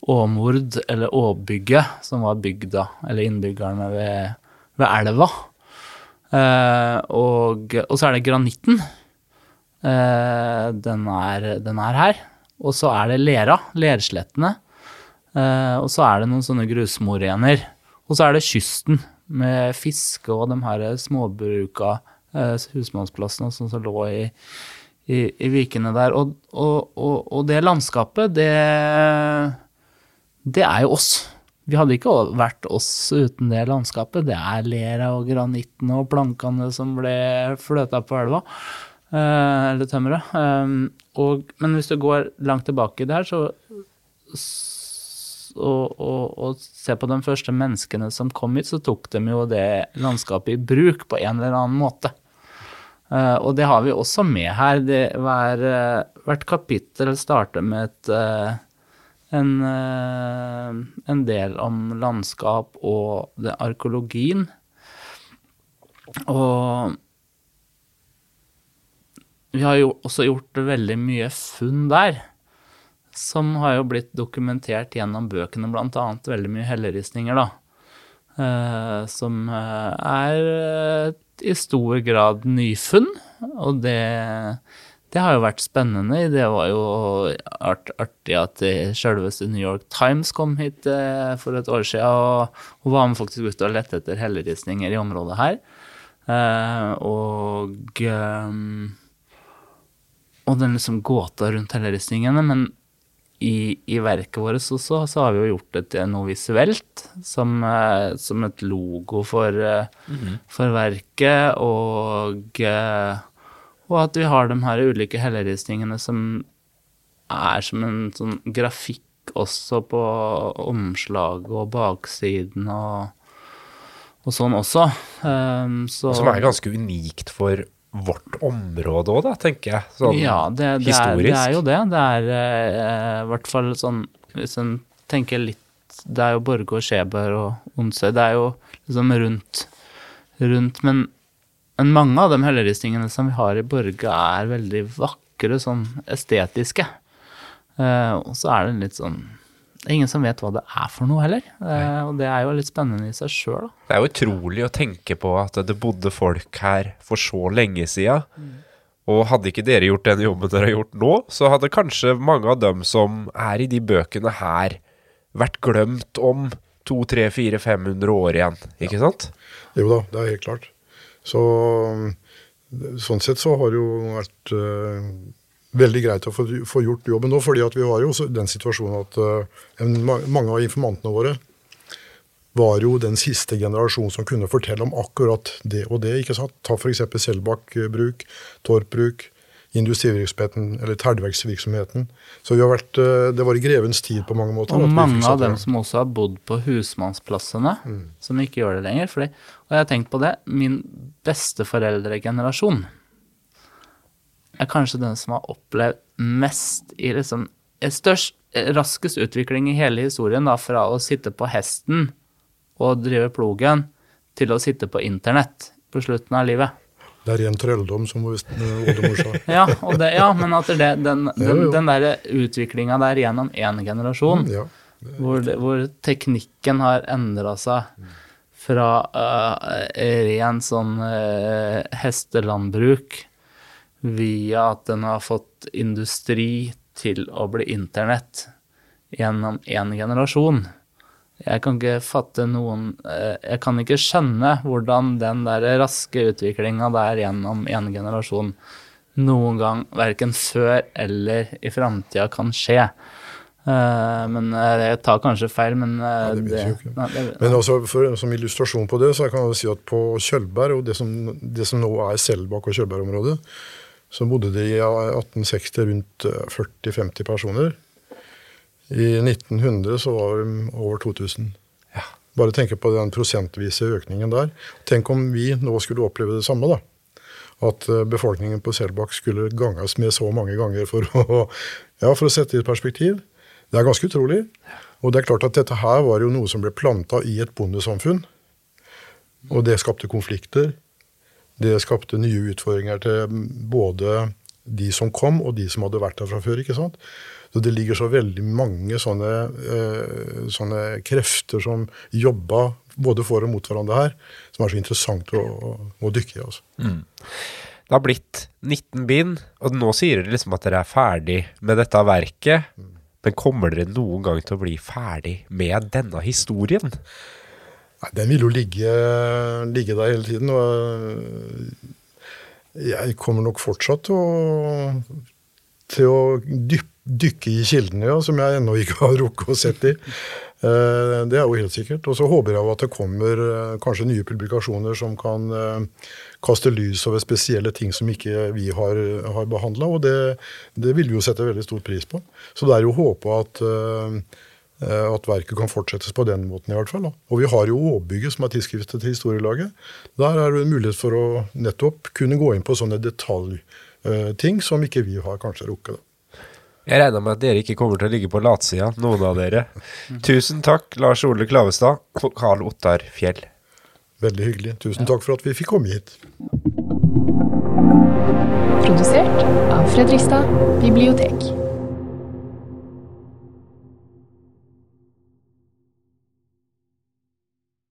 Åmord, eller Åbygget, som var bygda, eller innbyggerne ved, ved elva. Eh, og, og, så er det granitten. Eh, den, er, den, er, her. Og så er det lera, lerslettene. Eh, og så er det noen sånne grusmorener. Og så er det kysten med fiske og de her småbruka, eh, husmannsplassene sånn som lå i, i, i vikene der. Og, og, og, det landskapet, det det er jo oss. Vi hadde ikke vært oss uten det landskapet. Det er lera og granitten og plankene som ble fløta på elva. Eh, eller tømmeret. Eh, men hvis du går langt tilbake her, så og, og, og se på de første menneskene som kom hit, så tok de jo det landskapet i bruk på en eller annen måte. Uh, og det har vi også med her. Det, hver, uh, hvert kapittel starter med et uh, en, eh, en del om landskap og det arkeologien. Og vi har jo også gjort veldig mye funn der. Som har jo blitt dokumentert gjennom bøkene, annet veldig mye helleristninger, da. Eh, som eh, er i stor grad nyfunn, og det, det har jo vært spennende. Det var jo art, artig at selveste New York Times kom hit eh, for et år siden og, og var med faktisk ute og lette etter helleristninger i området her. Eh, og eh, og den liksom gåta rundt helleristningene. Men i, i, verket vårt også så har vi jo gjort det til noe visuelt, som, som et logo for, mm -hmm. for verket. Og, og, at vi har de her ulike helleristningene som er som en sånn grafikk også på omslaget og baksiden og, og sånn også. Um, så, som er ganske unikt for vårt område òg, tenker jeg. Sånn ja, det, det historisk. Er, det er jo det. Det er i i hvert fall sånn Hvis en tenker litt Det er jo Borge og Skjeberg og Onsøy. Det er jo liksom rundt, rundt men, men, mange av de helleristningene som vi har i Borge, er veldig vakre, sånn estetiske. Eh, og så er det litt sånn det er ingen som vet hva det er for noe heller. Eh, og det er jo litt spennende i seg sjøl. Det er jo utrolig å tenke på at det bodde folk her for så lenge sida. Mm. Og hadde ikke dere gjort den jobben dere har gjort nå, så hadde kanskje mange av dem som er i de bøkene her, vært glemt om 200-400-500 år igjen, ikke ja. sant? Jo da, det er helt klart. Så sånn sett så har det jo vært uh, veldig greit å få, få, gjort jobben nå. fordi vi har jo den situasjonen at uh, mange av informantene våre var jo den siste generasjonen som kunne fortelle om akkurat det og det. ikke sant? Ta f.eks. Selbakk-bruk, Torp-bruk, industrivirksomheten eller terdverksvirksomheten. Så vi har vært, uh, det var i grevens tid på mange måter. Og mange av dem som også har bodd på husmannsplassene, mm. som ikke gjør det lenger. Fordi, og jeg har tenkt på det, min besteforeldregenerasjon er kanskje den som har opplevd mest i liksom størst, raskest utvikling i hele historien, da, fra å sitte på hesten og drive plogen, til å sitte på internett på slutten av livet. Det er ren trølldom, som oldemor sa. ja, det, ja, men at det, den, den, den der utviklinga der gjennom én generasjon, mm, ja, hvor, hvor, teknikken har endra seg fra uh, ren sånn uh, hestelandbruk via at den har fått industri til å bli internett gjennom én generasjon. Jeg kan ikke fatte noen eh, Jeg kan ikke skjønne hvordan den der raske utviklinga der gjennom én generasjon noen gang, verken før eller i framtida, kan skje. Eh, men eh, jeg tar kanskje feil, men ja, det, nei, det, Men også for, som illustrasjon på det, så kan jeg si at på Kjølberg, og det som, det som nå er Selbakk og Kjølberg-området, så bodde det i 1860 rundt 40-50 eh, personer. I 1900 så var det over 2000. Ja. Bare tenke på den prosentvise økningen der. Tenk om vi nå skulle oppleve det samme. da. At eh, befolkningen på Selbakk skulle ganges med så mange ganger for å, ja, for å sette det i perspektiv. Det er ganske utrolig. Og det er klart at dette her var jo noe som ble planta i et bondesamfunn. Og det skapte konflikter. Det skapte nye utfordringer til både de som kom, og de som hadde vært der fra før. ikke sant? Så det ligger så veldig mange sånne, eh, sånne krefter som jobba både for og mot hverandre her, som er så interessant å, å, å dykke i. altså. Mm. Det har blitt 19 bind, og nå sier dere liksom at dere er ferdig med dette verket. Mm. Men kommer dere noen gang til å bli ferdig med denne historien? Nei, Den vil jo ligge, ligge, der hele tiden. Og jeg kommer nok fortsatt til å, til å dyp, dykke i kildene, ja, som jeg ennå ikke har rukket å sett i. Eh, det er jo helt sikkert. Og så håper jeg at det kommer eh, kanskje nye publikasjoner som kan eh, kaste lys over spesielle ting som ikke vi har, har behandla. Og det, det, vil vi jo sette veldig stor pris på. Så det er jo håpet at Eh, at verket kan fortsettes på den måten, i hvert fall. Og vi har jo Åbygget, som er tidsskriftet til historielaget. Der er det en mulighet for å nettopp kunne gå inn på sånne detaljting som ikke vi har kanskje rukket. Da. Jeg regner med at dere ikke kommer til å ligge på latsida, noen av dere. Tusen takk, Lars Ole Klavestad og Karl Ottar Fjell. Veldig hyggelig. Tusen takk for at vi fikk komme hit. Produsert av Fredrikstad bibliotek.